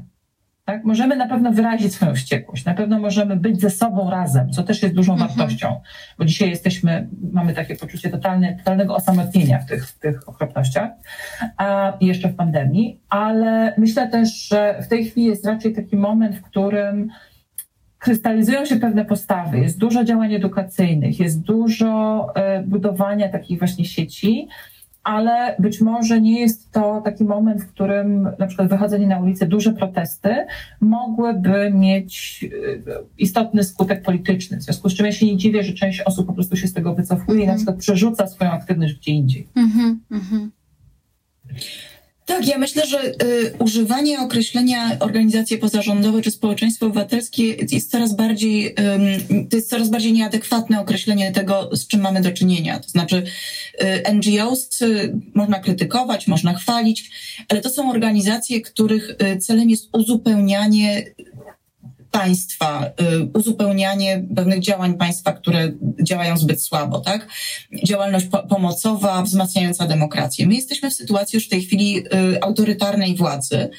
Tak? Możemy na pewno wyrazić swoją wściekłość, na pewno możemy być ze sobą razem, co też jest dużą mhm. wartością, bo dzisiaj jesteśmy, mamy takie poczucie totalne, totalnego osamotnienia w tych, w tych okropnościach, a jeszcze w pandemii, ale myślę też, że w tej chwili jest raczej taki moment, w którym krystalizują się pewne postawy, jest dużo działań edukacyjnych, jest dużo e, budowania takich właśnie sieci, ale być może nie jest to taki moment, w którym na przykład wychodzenie na ulicę, duże protesty mogłyby mieć e, istotny skutek polityczny. W związku z czym ja się nie dziwię, że część osób po prostu się z tego wycofuje mm -hmm. i na mhm. przykład przerzuca swoją aktywność gdzie indziej. Mm -hmm, mm -hmm. Tak, ja myślę, że y, używanie określenia organizacje pozarządowe czy społeczeństwo obywatelskie jest coraz bardziej, y, to jest coraz bardziej nieadekwatne określenie tego, z czym mamy do czynienia. To znaczy y, NGOs y, można krytykować, można chwalić, ale to są organizacje, których y, celem jest uzupełnianie państwa, y, uzupełnianie pewnych działań państwa, które działają zbyt słabo, tak? Działalność po pomocowa, wzmacniająca demokrację. My jesteśmy w sytuacji już w tej chwili y, autorytarnej władzy,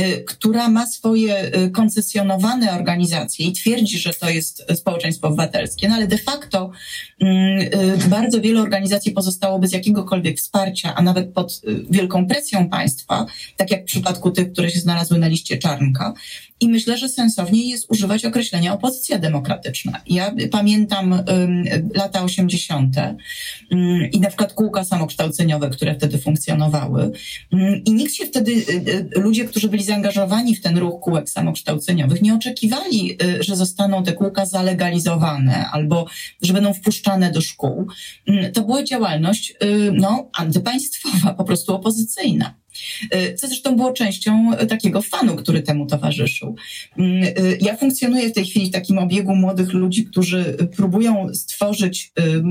y, która ma swoje koncesjonowane organizacje i twierdzi, że to jest społeczeństwo obywatelskie, no ale de facto mm, bardzo wiele organizacji pozostało bez jakiegokolwiek wsparcia, a nawet pod wielką presją państwa, tak jak w przypadku tych, które się znalazły na liście czarnka. I myślę, że sensownie jest używać określenia opozycja demokratyczna. Ja pamiętam um, lata 80. Um, i na przykład kółka samokształceniowe, które wtedy funkcjonowały. Um, I nikt się wtedy, y, y, ludzie, którzy byli zaangażowani w ten ruch kółek samokształceniowych, nie oczekiwali, y, że zostaną te kółka zalegalizowane albo że będą wpuszczane do szkół. To była działalność no, antypaństwowa, po prostu opozycyjna. Y, co zresztą było częścią takiego fanu, który temu towarzyszył. Mm, y, ja funkcjonuję w tej chwili w takim obiegu młodych ludzi, którzy próbują stworzyć y,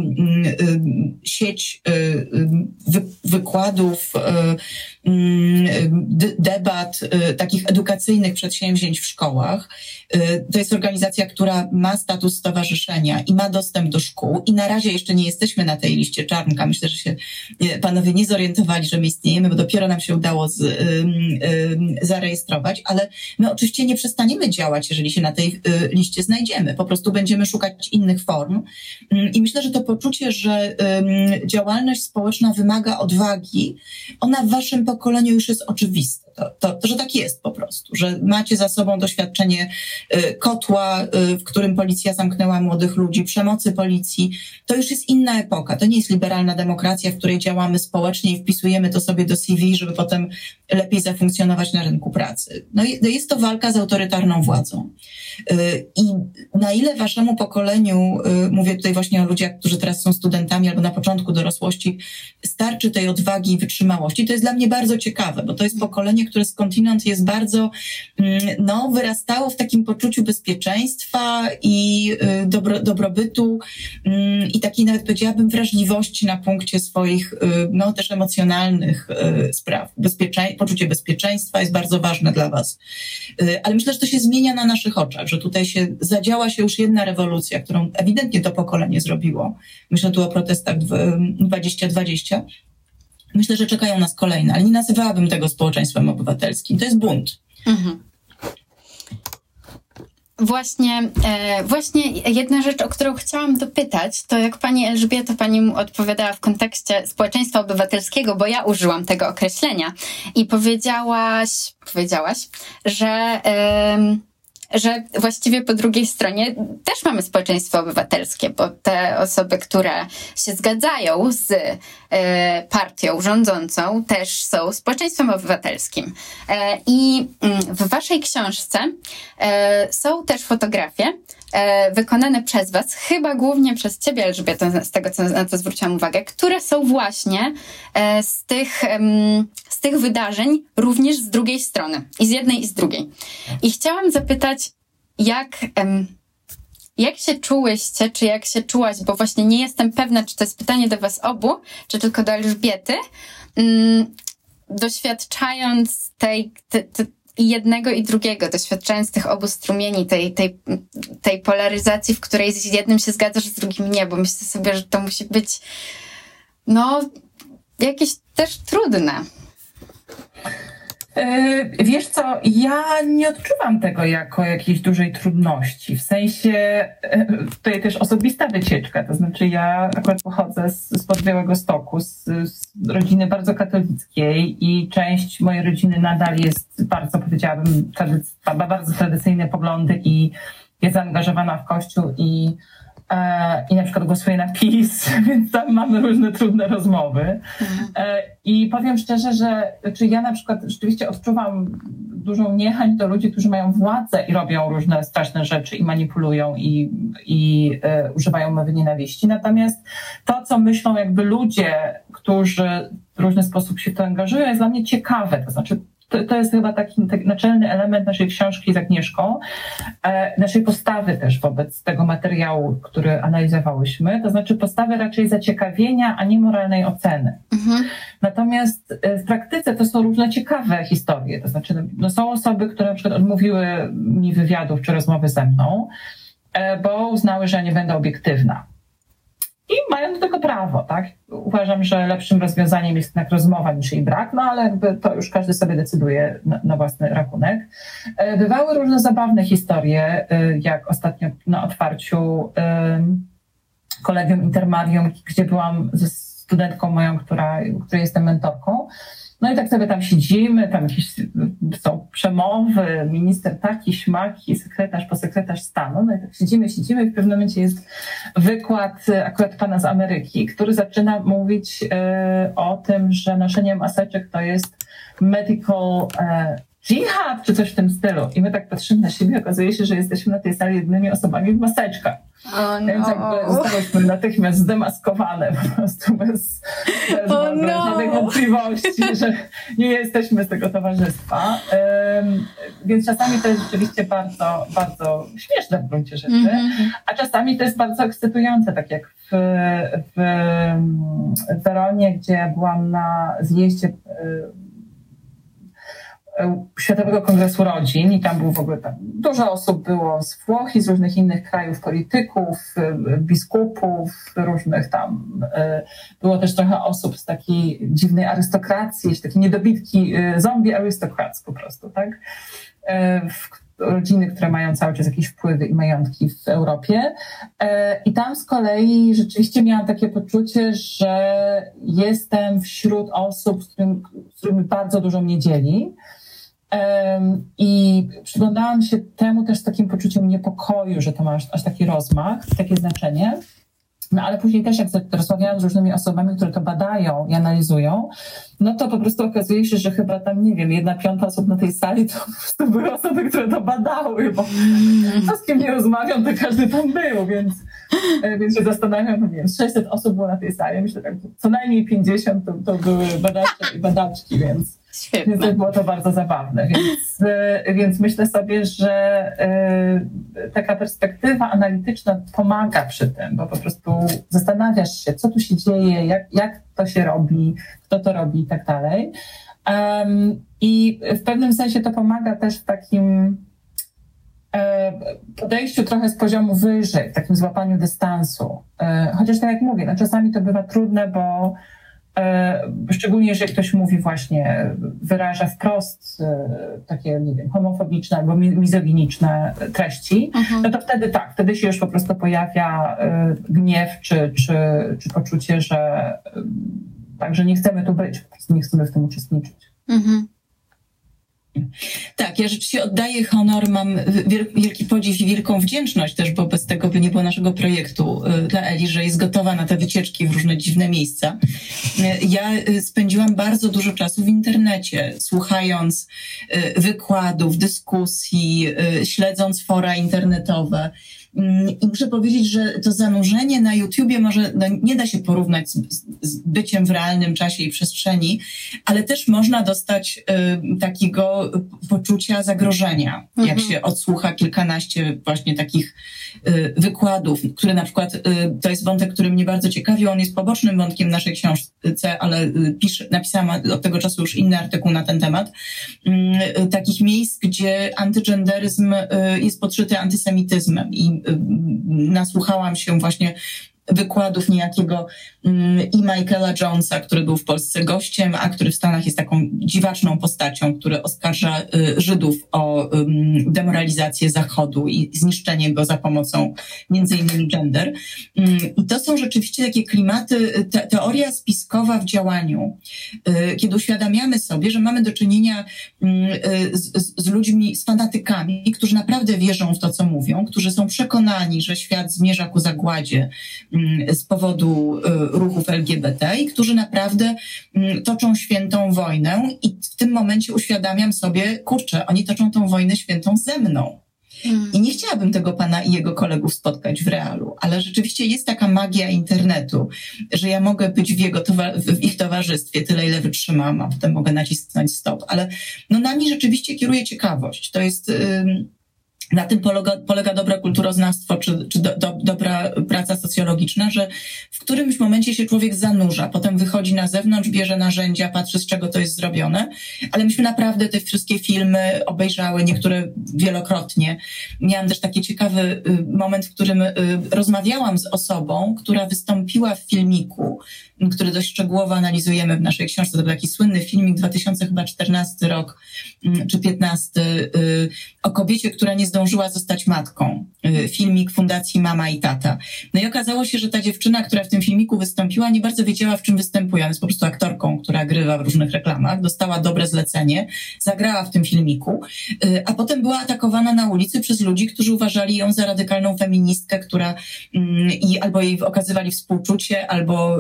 sieć wykładów, debat, takich edukacyjnych przedsięwzięć w szkołach. To jest organizacja, która ma status stowarzyszenia i ma dostęp do szkół i na razie jeszcze nie jesteśmy na tej liście czarnka. Myślę, że się panowie nie zorientowali, że my istniejemy, bo dopiero nam się udało z, zarejestrować, ale my oczywiście nie przestaniemy działać, jeżeli się na tej y, liście znajdziemy. Po prostu będziemy szukać innych form. I myślę, że to poczucie, że działalność społeczna wymaga odwagi, ona w waszym pokoleniu już jest oczywista. To, to, że tak jest po prostu, że macie za sobą doświadczenie kotła, w którym policja zamknęła młodych ludzi, przemocy policji. To już jest inna epoka. To nie jest liberalna demokracja, w której działamy społecznie i wpisujemy to sobie do CV, żeby potem lepiej zafunkcjonować na rynku pracy. No, no jest to walka z autorytarną władzą. Y, I na ile waszemu pokoleniu, y, mówię tutaj właśnie o ludziach, którzy teraz są studentami albo na początku dorosłości, starczy tej odwagi i wytrzymałości, to jest dla mnie bardzo ciekawe, bo to jest pokolenie, które skądinąd jest bardzo, mm, no, wyrastało w takim poczuciu bezpieczeństwa i y, dobro, dobrobytu mm, i takiej nawet powiedziałabym wrażliwości na punkcie swoich, y, no, też emocjonalnych y, spraw. Bezpieczeń poczucie bezpieczeństwa jest bardzo ważne dla Was. Ale myślę, że to się zmienia na naszych oczach, że tutaj się zadziała się już jedna rewolucja, którą ewidentnie to pokolenie zrobiło. Myślę tu o protestach 2020 Myślę, że czekają nas kolejne, ale nie nazywałabym tego społeczeństwem obywatelskim. To jest bunt. Mhm. Właśnie, e, właśnie jedna rzecz, o którą chciałam dopytać, to jak pani Elżbieta, pani odpowiadała w kontekście społeczeństwa obywatelskiego, bo ja użyłam tego określenia i powiedziałaś, powiedziałaś, że e, że właściwie po drugiej stronie też mamy społeczeństwo obywatelskie, bo te osoby, które się zgadzają z e, partią rządzącą, też są społeczeństwem obywatelskim. E, I mm, w Waszej książce e, są też fotografie wykonane przez Was, chyba głównie przez Ciebie, Elżbieta, z tego, co, na co zwróciłam uwagę, które są właśnie z tych, z tych wydarzeń również z drugiej strony, i z jednej, i z drugiej. I chciałam zapytać, jak, jak się czułyście, czy jak się czułaś, bo właśnie nie jestem pewna, czy to jest pytanie do Was obu, czy tylko do Elżbiety, mm, doświadczając tej, te, te, jednego i drugiego, doświadczając tych obu strumieni, tej, tej, tej polaryzacji, w której z jednym się zgadzasz, z drugim nie, bo myślę sobie, że to musi być no jakieś też trudne. E, wiesz co, ja nie odczuwam tego jako jakiejś dużej trudności. W sensie, e, tutaj też osobista wycieczka, to znaczy ja akurat pochodzę z, spod Białego Stoku, z, z rodziny bardzo katolickiej i część mojej rodziny nadal jest bardzo, powiedziałabym, tradyc- bardzo tradycyjne poglądy i jest zaangażowana w Kościół i i na przykład głosuję na PiS, więc tam mamy różne trudne rozmowy. E, I powiem szczerze, że czy ja na przykład rzeczywiście odczuwam dużą niechęć do ludzi, którzy mają władzę i robią różne straszne rzeczy i manipulują i, i e, używają mowy nienawiści. Natomiast to, co myślą jakby ludzie, którzy w różny sposób się w to angażują, jest dla mnie ciekawe. To znaczy, to, to jest chyba taki, taki naczelny element naszej książki z Agnieszką, e, naszej postawy też wobec tego materiału, który analizowałyśmy, to znaczy postawy raczej zaciekawienia, a nie moralnej oceny. Mhm. Natomiast e, w praktyce to są różne ciekawe historie, to znaczy no, są osoby, które na przykład odmówiły mi wywiadów czy rozmowy ze mną, e, bo uznały, że nie będę obiektywna. I mają do tego prawo, tak? Uważam, że lepszym rozwiązaniem jest jednak rozmowa niż jej brak, no ale jakby to już każdy sobie decyduje na, na własny rachunek. E, bywały różne zabawne historie, e, jak ostatnio na otwarciu kolegium Intermarium, gdzie byłam ze studentką moją, która, której jestem mentorką. No i tak sobie tam siedzimy, tam jakieś są przemowy, minister taki, śmaki, sekretarz po sekretarz stanu. No i tak siedzimy, siedzimy i w pewnym momencie jest wykład akurat pana z Ameryki, który zaczyna mówić y, o tym, że noszenie maseczek to jest medical jihad, czy coś w tym stylu. I my tak patrzymy na siebie, okazuje się, że jesteśmy na tej sali jedynymi osobami w maseczkach. Oh, no. Więc jakby zostałyśmy natychmiast zdemaskowane po prostu bez, bez oh, no. żadnych wątpliwości, że nie jesteśmy z tego towarzystwa. Um, więc czasami to jest rzeczywiście bardzo, bardzo śmieszne w gruncie rzeczy, mm -hmm. a czasami to jest bardzo ekscytujące, tak jak w, w, Weronie, gdzie byłam na zjeździe E, Światowego Kongresu Rodzin i tam było w ogóle tam dużo osób było z Włoch i z różnych innych krajów, polityków, e, biskupów, różnych tam. E, było też trochę osób z takiej dziwnej arystokracji, takie niedobitki, zombie arystokracji po prostu, tak? rodziny, które mają cały czas jakieś wpływy i majątki w Europie. I tam z kolei rzeczywiście miałam takie poczucie, że jestem wśród osób, z, z którymi bardzo dużo mnie dzieli. I przyglądałam się temu też z takim poczuciem niepokoju, że to ma aż, aż taki rozmach, takie znaczenie. No ale później też, jak rozmawiałam z różnymi osobami, które to badają i analizują, no to po prostu okazuje się, że chyba tam, nie wiem, jedna piąta osób na tej sali to po prostu były osoby, które to badały, bo mm. z kim nie rozmawiam, to każdy tam był, więc więc się zastanawiam, no nie wiem, 600 osób było na tej sali, myślę tak, co najmniej 50 to, to były badacze i badaczki, więc, więc było to bardzo zabawne. Więc, e, więc myślę sobie, że y, taka perspektywa analityczna pomaga przy tym, bo po prostu zastanawiasz się, co tu się dzieje, jak, jak to się robi, kto to robi i tak dalej. I w pewnym sensie to pomaga też w takim E, podejściu trochę z poziomu wyżej, takim złapaniu dystansu. E, chociaż tak jak mówię, no czasami to bywa trudne, bo e, szczególnie jeżeli ktoś mówi właśnie, wyraża wprost takie, nie wiem, homofobiczne albo mizoginiczne treści, mhm. no to wtedy tak, wtedy się już po prostu pojawia gniew czy, czy, czy poczucie, że także nie chcemy tu być, po prostu nie chcemy w tym uczestniczyć. Mhm. Tak, ja rzeczywiście oddaję honor, mam wielki podziw i wielką wdzięczność też, bo bez tego by nie było naszego projektu y, dla Eli, że jest gotowa na te wycieczki w różne dziwne miejsca. Y, ja y, spędziłam bardzo dużo czasu w internecie, słuchając wykładów, dyskusji, śledząc fora internetowe. Mm, I muszę powiedzieć, że to zanurzenie na YouTubie może no, nie da się porównać z, z, byciem w realnym czasie i przestrzeni, ale też można dostać y, takiego poczucia zagrożenia, mhm. jak się odsłucha kilkanaście właśnie takich y, wykładów, które na przykład y, to jest wątek, który mnie bardzo ciekawi, on jest pobocznym wątkiem naszej książce, ale y, pisz, napisałam od tego czasu już inny artykuł na ten temat, y, takich miejsc, gdzie antygenderyzm y, jest podszyty antysemityzmem i nasłuchałam się właśnie wykładów niejakiego mm, i Michaela Jonesa, który był w Polsce gościem, a który w Stanach jest taką dziwaczną postacią, który oskarża y, Żydów o demoralizację Zachodu i zniszczenie go za pomocą między innymi gender. Mm, I to są rzeczywiście takie klimaty, te, teoria spiskowa w działaniu, y, kiedy uświadamiamy sobie, że mamy do czynienia mm, y, z, z ludźmi, z fanatykami, którzy naprawdę wierzą w to, co mówią, którzy są przekonani, że świat zmierza ku zagładzie, z powodu y, ruchów LGBT i którzy naprawdę mm, toczą świętą wojnę i w tym momencie uświadamiam sobie, kurczę, oni toczą tą wojnę świętą ze mną. Hmm. I nie chciałabym tego pana i jego kolegów spotkać w realu, ale rzeczywiście jest taka magia internetu, że ja mogę być w, jego w ich towarzystwie tyle, ile wytrzymam, a potem mogę nacisnąć stop. Ale no, nami rzeczywiście kieruje ciekawość. To jest. Yy, na tym polega, polega dobre kulturoznawstwo czy, czy do, do, dobra praca socjologiczna, że w którymś momencie się człowiek zanurza, potem wychodzi na zewnątrz, bierze narzędzia, patrzy z czego to jest zrobione, ale myśmy naprawdę te wszystkie filmy obejrzały, niektóre wielokrotnie. Miałam też taki ciekawy y, moment, w którym y, rozmawiałam z osobą, która wystąpiła w filmiku, który dość szczegółowo analizujemy w naszej książce. To był taki słynny filmik 2014 rok mm, czy 15 y, o kobiecie, która nie zdążyła zostać matką. Y, filmik Fundacji Mama i Tata. No i okazało się, że ta dziewczyna, która w tym filmiku wystąpiła, nie bardzo wiedziała, w czym występuje. Ona jest po prostu aktorką, która grywa w różnych reklamach. Dostała dobre zlecenie, zagrała w tym filmiku, y, a potem była atakowana na ulicy przez ludzi, którzy uważali ją za radykalną feministkę, która mm, i albo jej okazywali współczucie, albo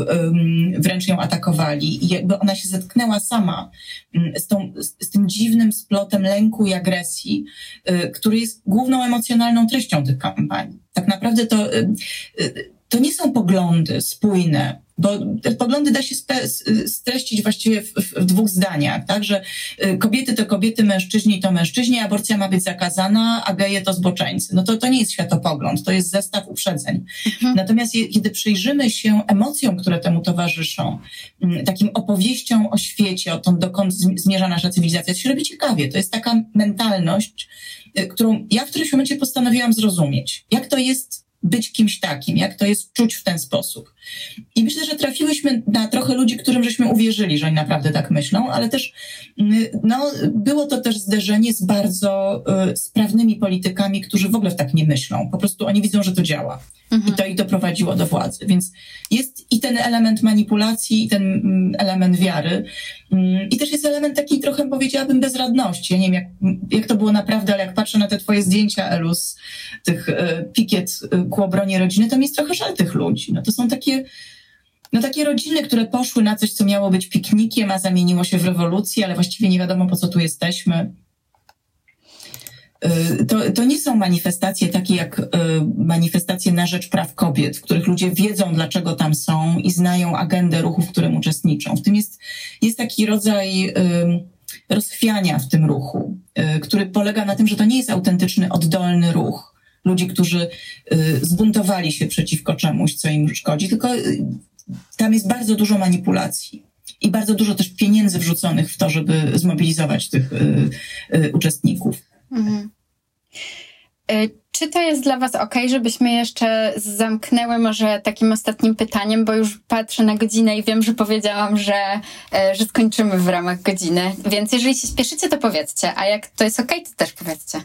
wręcz ją atakowali. I jakby ona się zetknęła sama z, tą, z tym dziwnym splotem lęku i agresji, y, który jest główną emocjonalną treścią tych kampanii. Tak naprawdę to, y, y, to nie są poglądy spójne, bo te poglądy da się streścić właściwie w, w, dwóch zdaniach, tak, że y, kobiety to kobiety, mężczyźni to mężczyźni, aborcja ma być zakazana, a geje to zboczeńcy. No to, to nie jest światopogląd, to jest zestaw uprzedzeń. Mhm. Natomiast je, kiedy przyjrzymy się emocjom, które temu towarzyszą, mm, takim opowieściom o świecie, o tym, dokąd zmierza nasza cywilizacja, to się robi ciekawie. To jest taka mentalność, y, którą ja w którymś momencie postanowiłam zrozumieć. Jak to jest być kimś takim, jak to jest czuć w ten sposób. I myślę, że trafiłyśmy na trochę ludzi, którym żeśmy uwierzyli, że oni naprawdę tak myślą, ale też mm, no, było to też zderzenie z bardzo y, sprawnymi politykami, którzy w ogóle tak nie myślą. Po prostu oni widzą, że to działa. Mhm. I to ich doprowadziło do władzy. Więc jest i ten element manipulacji, i ten mm, element wiary. Mm, I też jest element takiej trochę, powiedziałabym, bezradności. Ja nie wiem, jak, jak to było naprawdę, ale jak patrzę na te twoje zdjęcia, Elus, tych y, pikiet y, ku obronie rodziny, to mi jest trochę żal tych ludzi. No to są takie no takie rodziny, które poszły na coś, co miało być piknikiem, a zamieniło się w rewolucję, ale właściwie nie wiadomo, po co tu jesteśmy. Y, to, to nie są manifestacje takie jak y, manifestacje na rzecz praw kobiet, w których ludzie wiedzą, dlaczego tam są i znają agendę ruchu, w którym uczestniczą. W tym jest, jest taki rodzaj rozchwiania w tym ruchu, który polega na tym, że to nie jest autentyczny, oddolny ruch ludzi, którzy zbuntowali się przeciwko czemuś, co im szkodzi, tylko tam jest bardzo dużo manipulacji i bardzo dużo też pieniędzy wrzuconych w to, żeby zmobilizować tych y, y, uczestników. Mhm. Y, czy to jest dla Was ok, żebyśmy jeszcze zamknęły może takim ostatnim pytaniem, bo już patrzę na godzinę i wiem, że powiedziałam, że, że skończymy w ramach godziny. Więc jeżeli się spieszycie, to powiedzcie, a jak to jest ok, to też powiedzcie.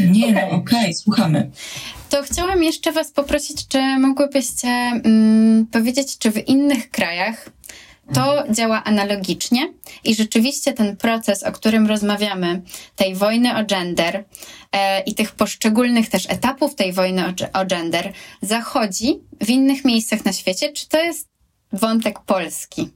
Nie, okay. no okej, okay, słuchamy. To chciałam jeszcze Was poprosić, czy mogłybyście mm, powiedzieć, czy w innych krajach to działa analogicznie i rzeczywiście ten proces, o którym rozmawiamy, tej wojny o gender e, i tych poszczególnych też etapów tej wojny o, o gender, zachodzi w innych miejscach na świecie. Czy to jest wątek polski?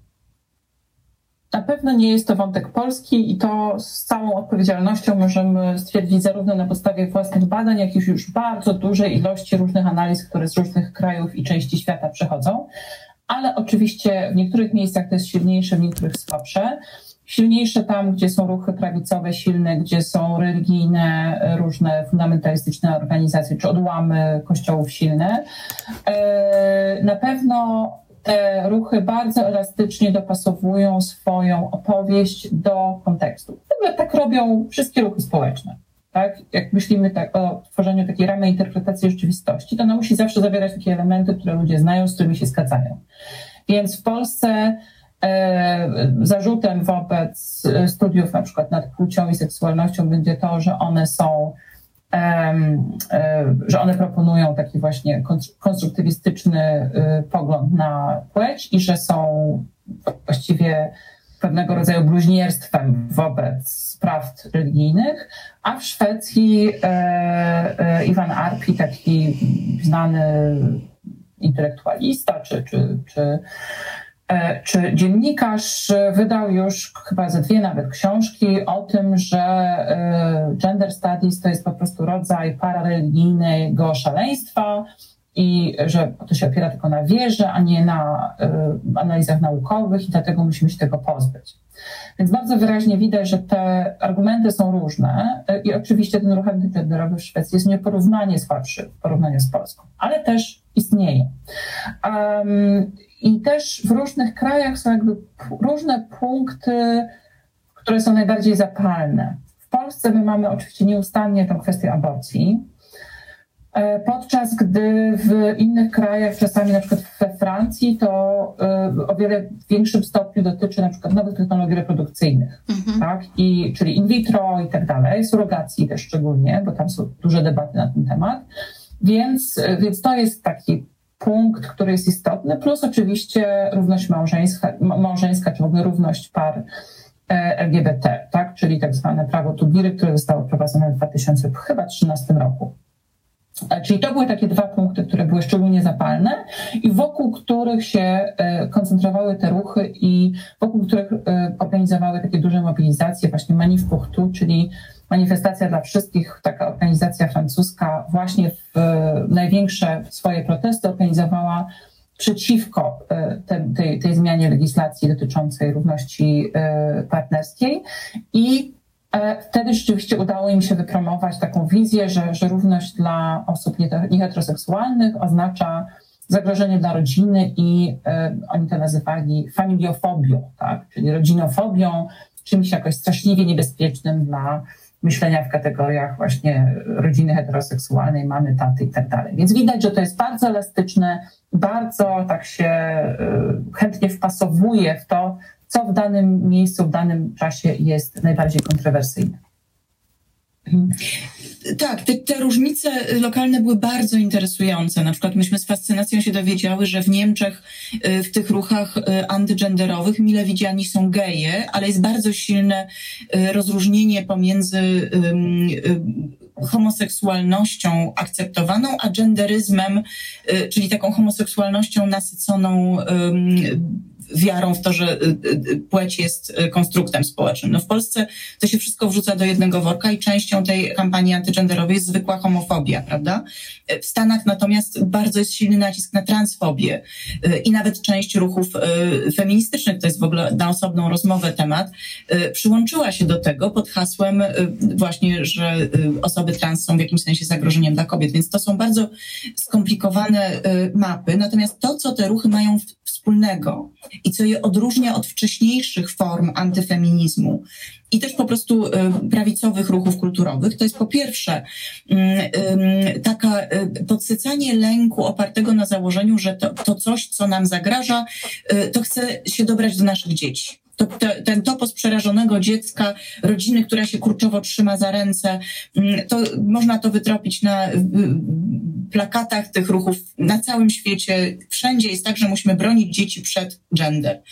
Na pewno nie jest to wątek polski i to z całą odpowiedzialnością możemy stwierdzić zarówno na podstawie własnych badań, jak i już bardzo dużej ilości różnych analiz, które z różnych krajów i części świata przechodzą ale oczywiście w niektórych miejscach to jest silniejsze, w niektórych słabsze. Silniejsze tam, gdzie są ruchy prawicowe silne, gdzie są religijne, różne fundamentalistyczne organizacje czy odłamy kościołów silne. E, na pewno te ruchy bardzo elastycznie dopasowują swoją opowieść do kontekstu. Tak robią wszystkie ruchy społeczne tak? Jak myślimy tak o tworzeniu takiej ramy interpretacji rzeczywistości, to ona musi zawsze zawierać takie elementy, które ludzie znają, z którymi się zgadzają. Więc w Polsce e, zarzutem wobec studiów na przykład nad płcią i seksualnością będzie to, że one są e, że one proponują taki właśnie konstruktywistyczny e, pogląd na płeć i że są właściwie pewnego rodzaju bluźnierstwem wobec praw religijnych, a w Szwecji e, e, Iwan Arpi, taki znany intelektualista czy, czy, czy, e, czy dziennikarz, wydał już chyba ze dwie nawet książki o tym, że e, gender studies to jest po prostu rodzaj parareligijnego szaleństwa, i że to się opiera tylko na wierze, a nie na y, analizach naukowych i dlatego musimy się tego pozbyć. Więc bardzo wyraźnie widać, że te argumenty są różne y, i oczywiście ten ruch antygenderowy w Szwecji jest nieporównanie słabszy w porównaniu z Polską, ale też istnieje. Um, I też w różnych krajach są jakby różne punkty, które są najbardziej zapalne. W Polsce my mamy oczywiście nieustannie tę kwestię aborcji, E, podczas gdy w innych krajach, czasami na przykład we Francji, to e, o wiele większym stopniu dotyczy na przykład nowych technologii reprodukcyjnych, mhm. tak? I, czyli in vitro i tak dalej, surrogacji też szczególnie, bo tam są duże debaty na ten temat. Więc, e, więc to jest taki punkt, który jest istotny, plus oczywiście równość małżeńska, małżeńska czy w ogóle równość par LGBT, tak? czyli tak zwane prawo Tugiry, które zostało wprowadzone w 2013 roku. E, czyli to były takie dwa punkty, które były szczególnie zapalne i wokół których się e, koncentrowały te ruchy i wokół których e, organizowały takie duże mobilizacje, właśnie Manif czyli manifestacja dla wszystkich, taka organizacja francuska. Właśnie w największe swoje protesty organizowała przeciwko tej, tej zmianie legislacji dotyczącej równości partnerskiej i wtedy rzeczywiście udało im się wypromować taką wizję, że, że równość dla osób nieheteroseksualnych oznacza zagrożenie dla rodziny i e, oni to nazywali familiofobią, tak? czyli rodzinofobią, czymś jakoś straszliwie niebezpiecznym dla myślenia w kategoriach właśnie rodziny heteroseksualnej, mamy, taty i tak dalej. Więc widać, że to jest bardzo elastyczne, bardzo tak się e, chętnie wpasowuje w to, co w danym miejscu, w danym czasie jest najbardziej kontrowersyjne. Mhm. Tak, te, te, różnice lokalne były bardzo interesujące. Na przykład myśmy z fascynacją się dowiedziały, że w Niemczech y, w tych ruchach y, antygenderowych mile widziani są geje, ale jest bardzo silne y, rozróżnienie pomiędzy homoseksualnością akceptowaną, a genderyzmem, czyli taką homoseksualnością nasyconą wiarą w to, że płeć jest konstruktem społecznym. No w Polsce to się wszystko wrzuca do jednego worka i częścią tej kampanii antygenderowej jest zwykła homofobia, prawda? W Stanach natomiast bardzo jest silny nacisk na transfobię i nawet część ruchów feministycznych, to jest w ogóle na osobną rozmowę temat, przyłączyła się do tego pod hasłem właśnie, że osoby trans są w jakimś sensie zagrożeniem dla kobiet, więc to są bardzo skomplikowane mapy, natomiast to, co te ruchy mają wspólnego i co je odróżnia od wcześniejszych form antyfeminizmu i też po prostu y, prawicowych ruchów kulturowych, to jest po pierwsze mm, taka y, podsycanie lęku opartego na założeniu, że to, to coś, co nam zagraża, y, to chce się dobrać do naszych dzieci to, te, ten topos przerażonego dziecka, rodziny, która się kurczowo trzyma za ręce, mm, to można to wytropić na plakatach tych ruchów na całym świecie. Wszędzie jest tak, że musimy bronić dzieci przed gender.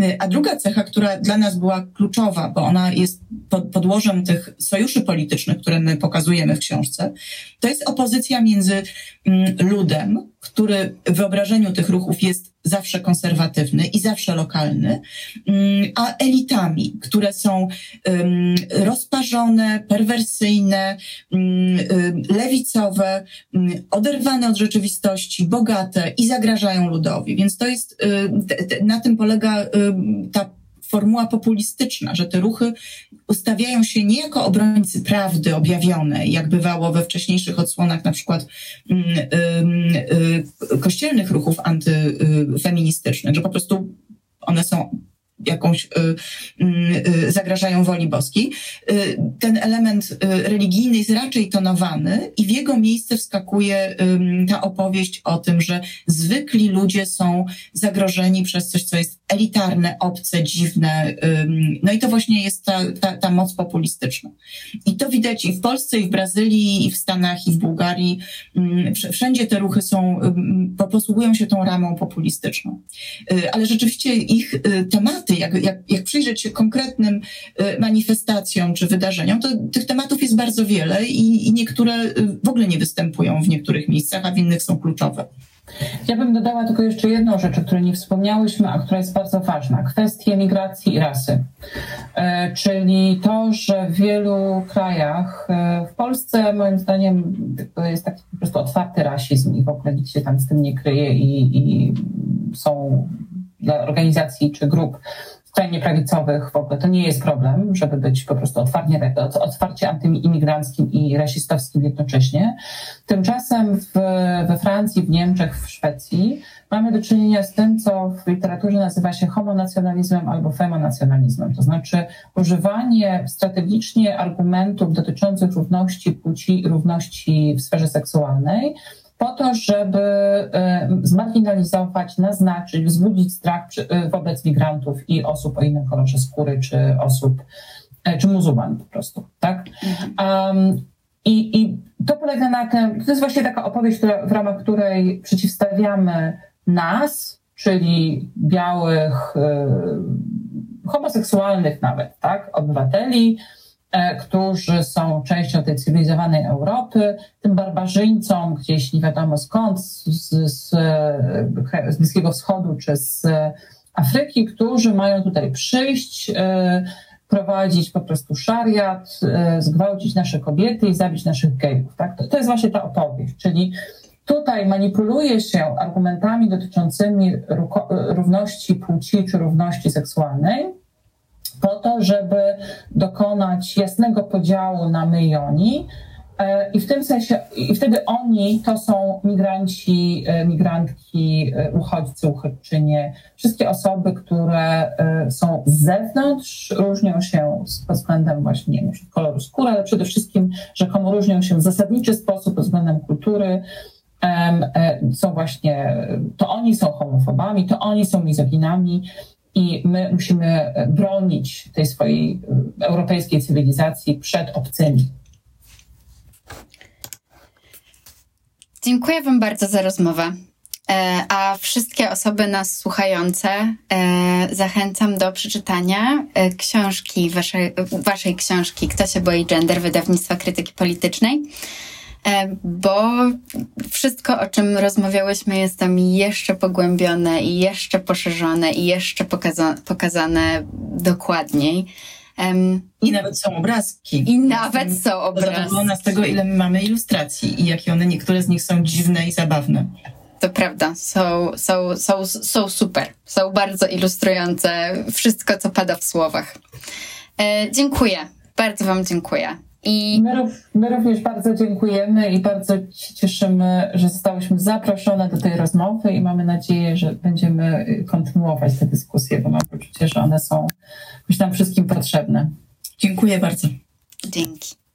Y, a druga cecha, która dla nas była kluczowa, bo ona jest pod, podłożem tych sojuszy politycznych, które my pokazujemy w książce, to jest opozycja między mm, ludem, który w wyobrażeniu tych ruchów jest zawsze konserwatywny i zawsze lokalny, mm, a elitami, które są rozparzone, perwersyjne, mm, lewicowe, mm, oderwane od rzeczywistości, bogate i zagrażają ludowi. Więc to jest, na tym polega ta formuła populistyczna, że te ruchy ustawiają się nie jako obrońcy prawdy objawionej, jak bywało we wcześniejszych odsłonach na przykład mm, y, kościelnych ruchów antyfeministycznych, że po prostu one są jakąś y, y, zagrażają woli boskiej. Y, ten element religijny jest raczej tonowany i w jego miejsce wskakuje ta opowieść o tym, że zwykli ludzie są zagrożeni przez coś, co jest elitarne, obce, dziwne. No i to właśnie jest ta, ta, ta moc populistyczna. I to widać i w Polsce, i w Brazylii, i w Stanach, i w Bułgarii. Wszędzie te ruchy są, posługują się tą ramą populistyczną. Ale rzeczywiście ich tematy jak, jak, jak przyjrzeć się konkretnym y, manifestacjom czy wydarzeniom, to tych tematów jest bardzo wiele i, i niektóre y, w ogóle nie występują w niektórych miejscach, a w innych są kluczowe. Ja bym dodała tylko jeszcze jedną rzecz, o której nie wspomniałyśmy, a która jest bardzo ważna. Kwestię migracji i rasy. E, czyli to, że w wielu krajach, e, w Polsce moim zdaniem jest taki po prostu otwarty rasizm i w ogóle nikt się tam z tym nie kryje i, i są dla organizacji czy grup skrajnie prawicowych w ogóle to nie jest problem, żeby być po prostu otwarcie, otwarcie antyimigranckim i rasistowskim jednocześnie. Tymczasem w, we Francji, w Niemczech, w Szwecji mamy do czynienia z tym, co w literaturze nazywa się homonacjonalizmem albo femonacjonalizmem, to znaczy używanie strategicznie argumentów dotyczących równości płci i równości w sferze seksualnej po to, żeby zmarginalizować, naznaczyć, wzbudzić strach y, wobec migrantów i osób o innym kolorze skóry, czy osób, e, czy muzułman po prostu, tak? Um, i, I to polega na tym, to jest właśnie taka opowieść, która, w ramach której przeciwstawiamy nas, czyli białych, y, homoseksualnych nawet, tak, obywateli, E, którzy są częścią tej cywilizowanej Europy, tym barbarzyńcom gdzieś nie wiadomo skąd, z, z, z Bliskiego Wschodu czy z Afryki, którzy mają tutaj przyjść, e, prowadzić po prostu szariat, e, zgwałcić nasze kobiety i zabić naszych gejów. Tak? To, to jest właśnie ta opowieść, czyli Tutaj manipuluje się argumentami dotyczącymi równości płci czy równości seksualnej, po to, żeby dokonać jasnego podziału na my i oni. E, I w tym sensie, i wtedy oni to są migranci, e, migrantki, e, uchodźcy, uchodźczynie, wszystkie osoby, które są z zewnątrz, różnią się pod względem właśnie nie koloru skóry, ale przede wszystkim rzekomo różnią się w zasadniczy sposób pod względem kultury. Są właśnie, to oni są homofobami, to oni są mizoginami, i my musimy bronić tej swojej e, europejskiej cywilizacji przed obcymi. Dziękuję Wam bardzo za rozmowę. E, a wszystkie osoby nas słuchające e, zachęcam do przeczytania książki, waszej, waszej książki Kto się boi gender, wydawnictwa krytyki politycznej. E, bo wszystko, o czym rozmawiałyśmy, jest tam jeszcze pogłębione i jeszcze poszerzone i jeszcze pokaza pokazane dokładniej. I nawet są obrazki. I nawet są obrazki. Zadowolona z tego, ile my mamy ilustracji i jakie one, niektóre z nich są dziwne i zabawne. To prawda, są, są, są, są super. Są bardzo ilustrujące wszystko, co pada w słowach. E, dziękuję. Bardzo Wam dziękuję. I my, my, również bardzo dziękujemy i bardzo się cieszymy, że zostałyśmy zaproszone do tej rozmowy i mamy nadzieję, że będziemy kontynuować te dyskusje, bo mam poczucie, że one są już nam wszystkim potrzebne. Dziękuję bardzo. Dzięki.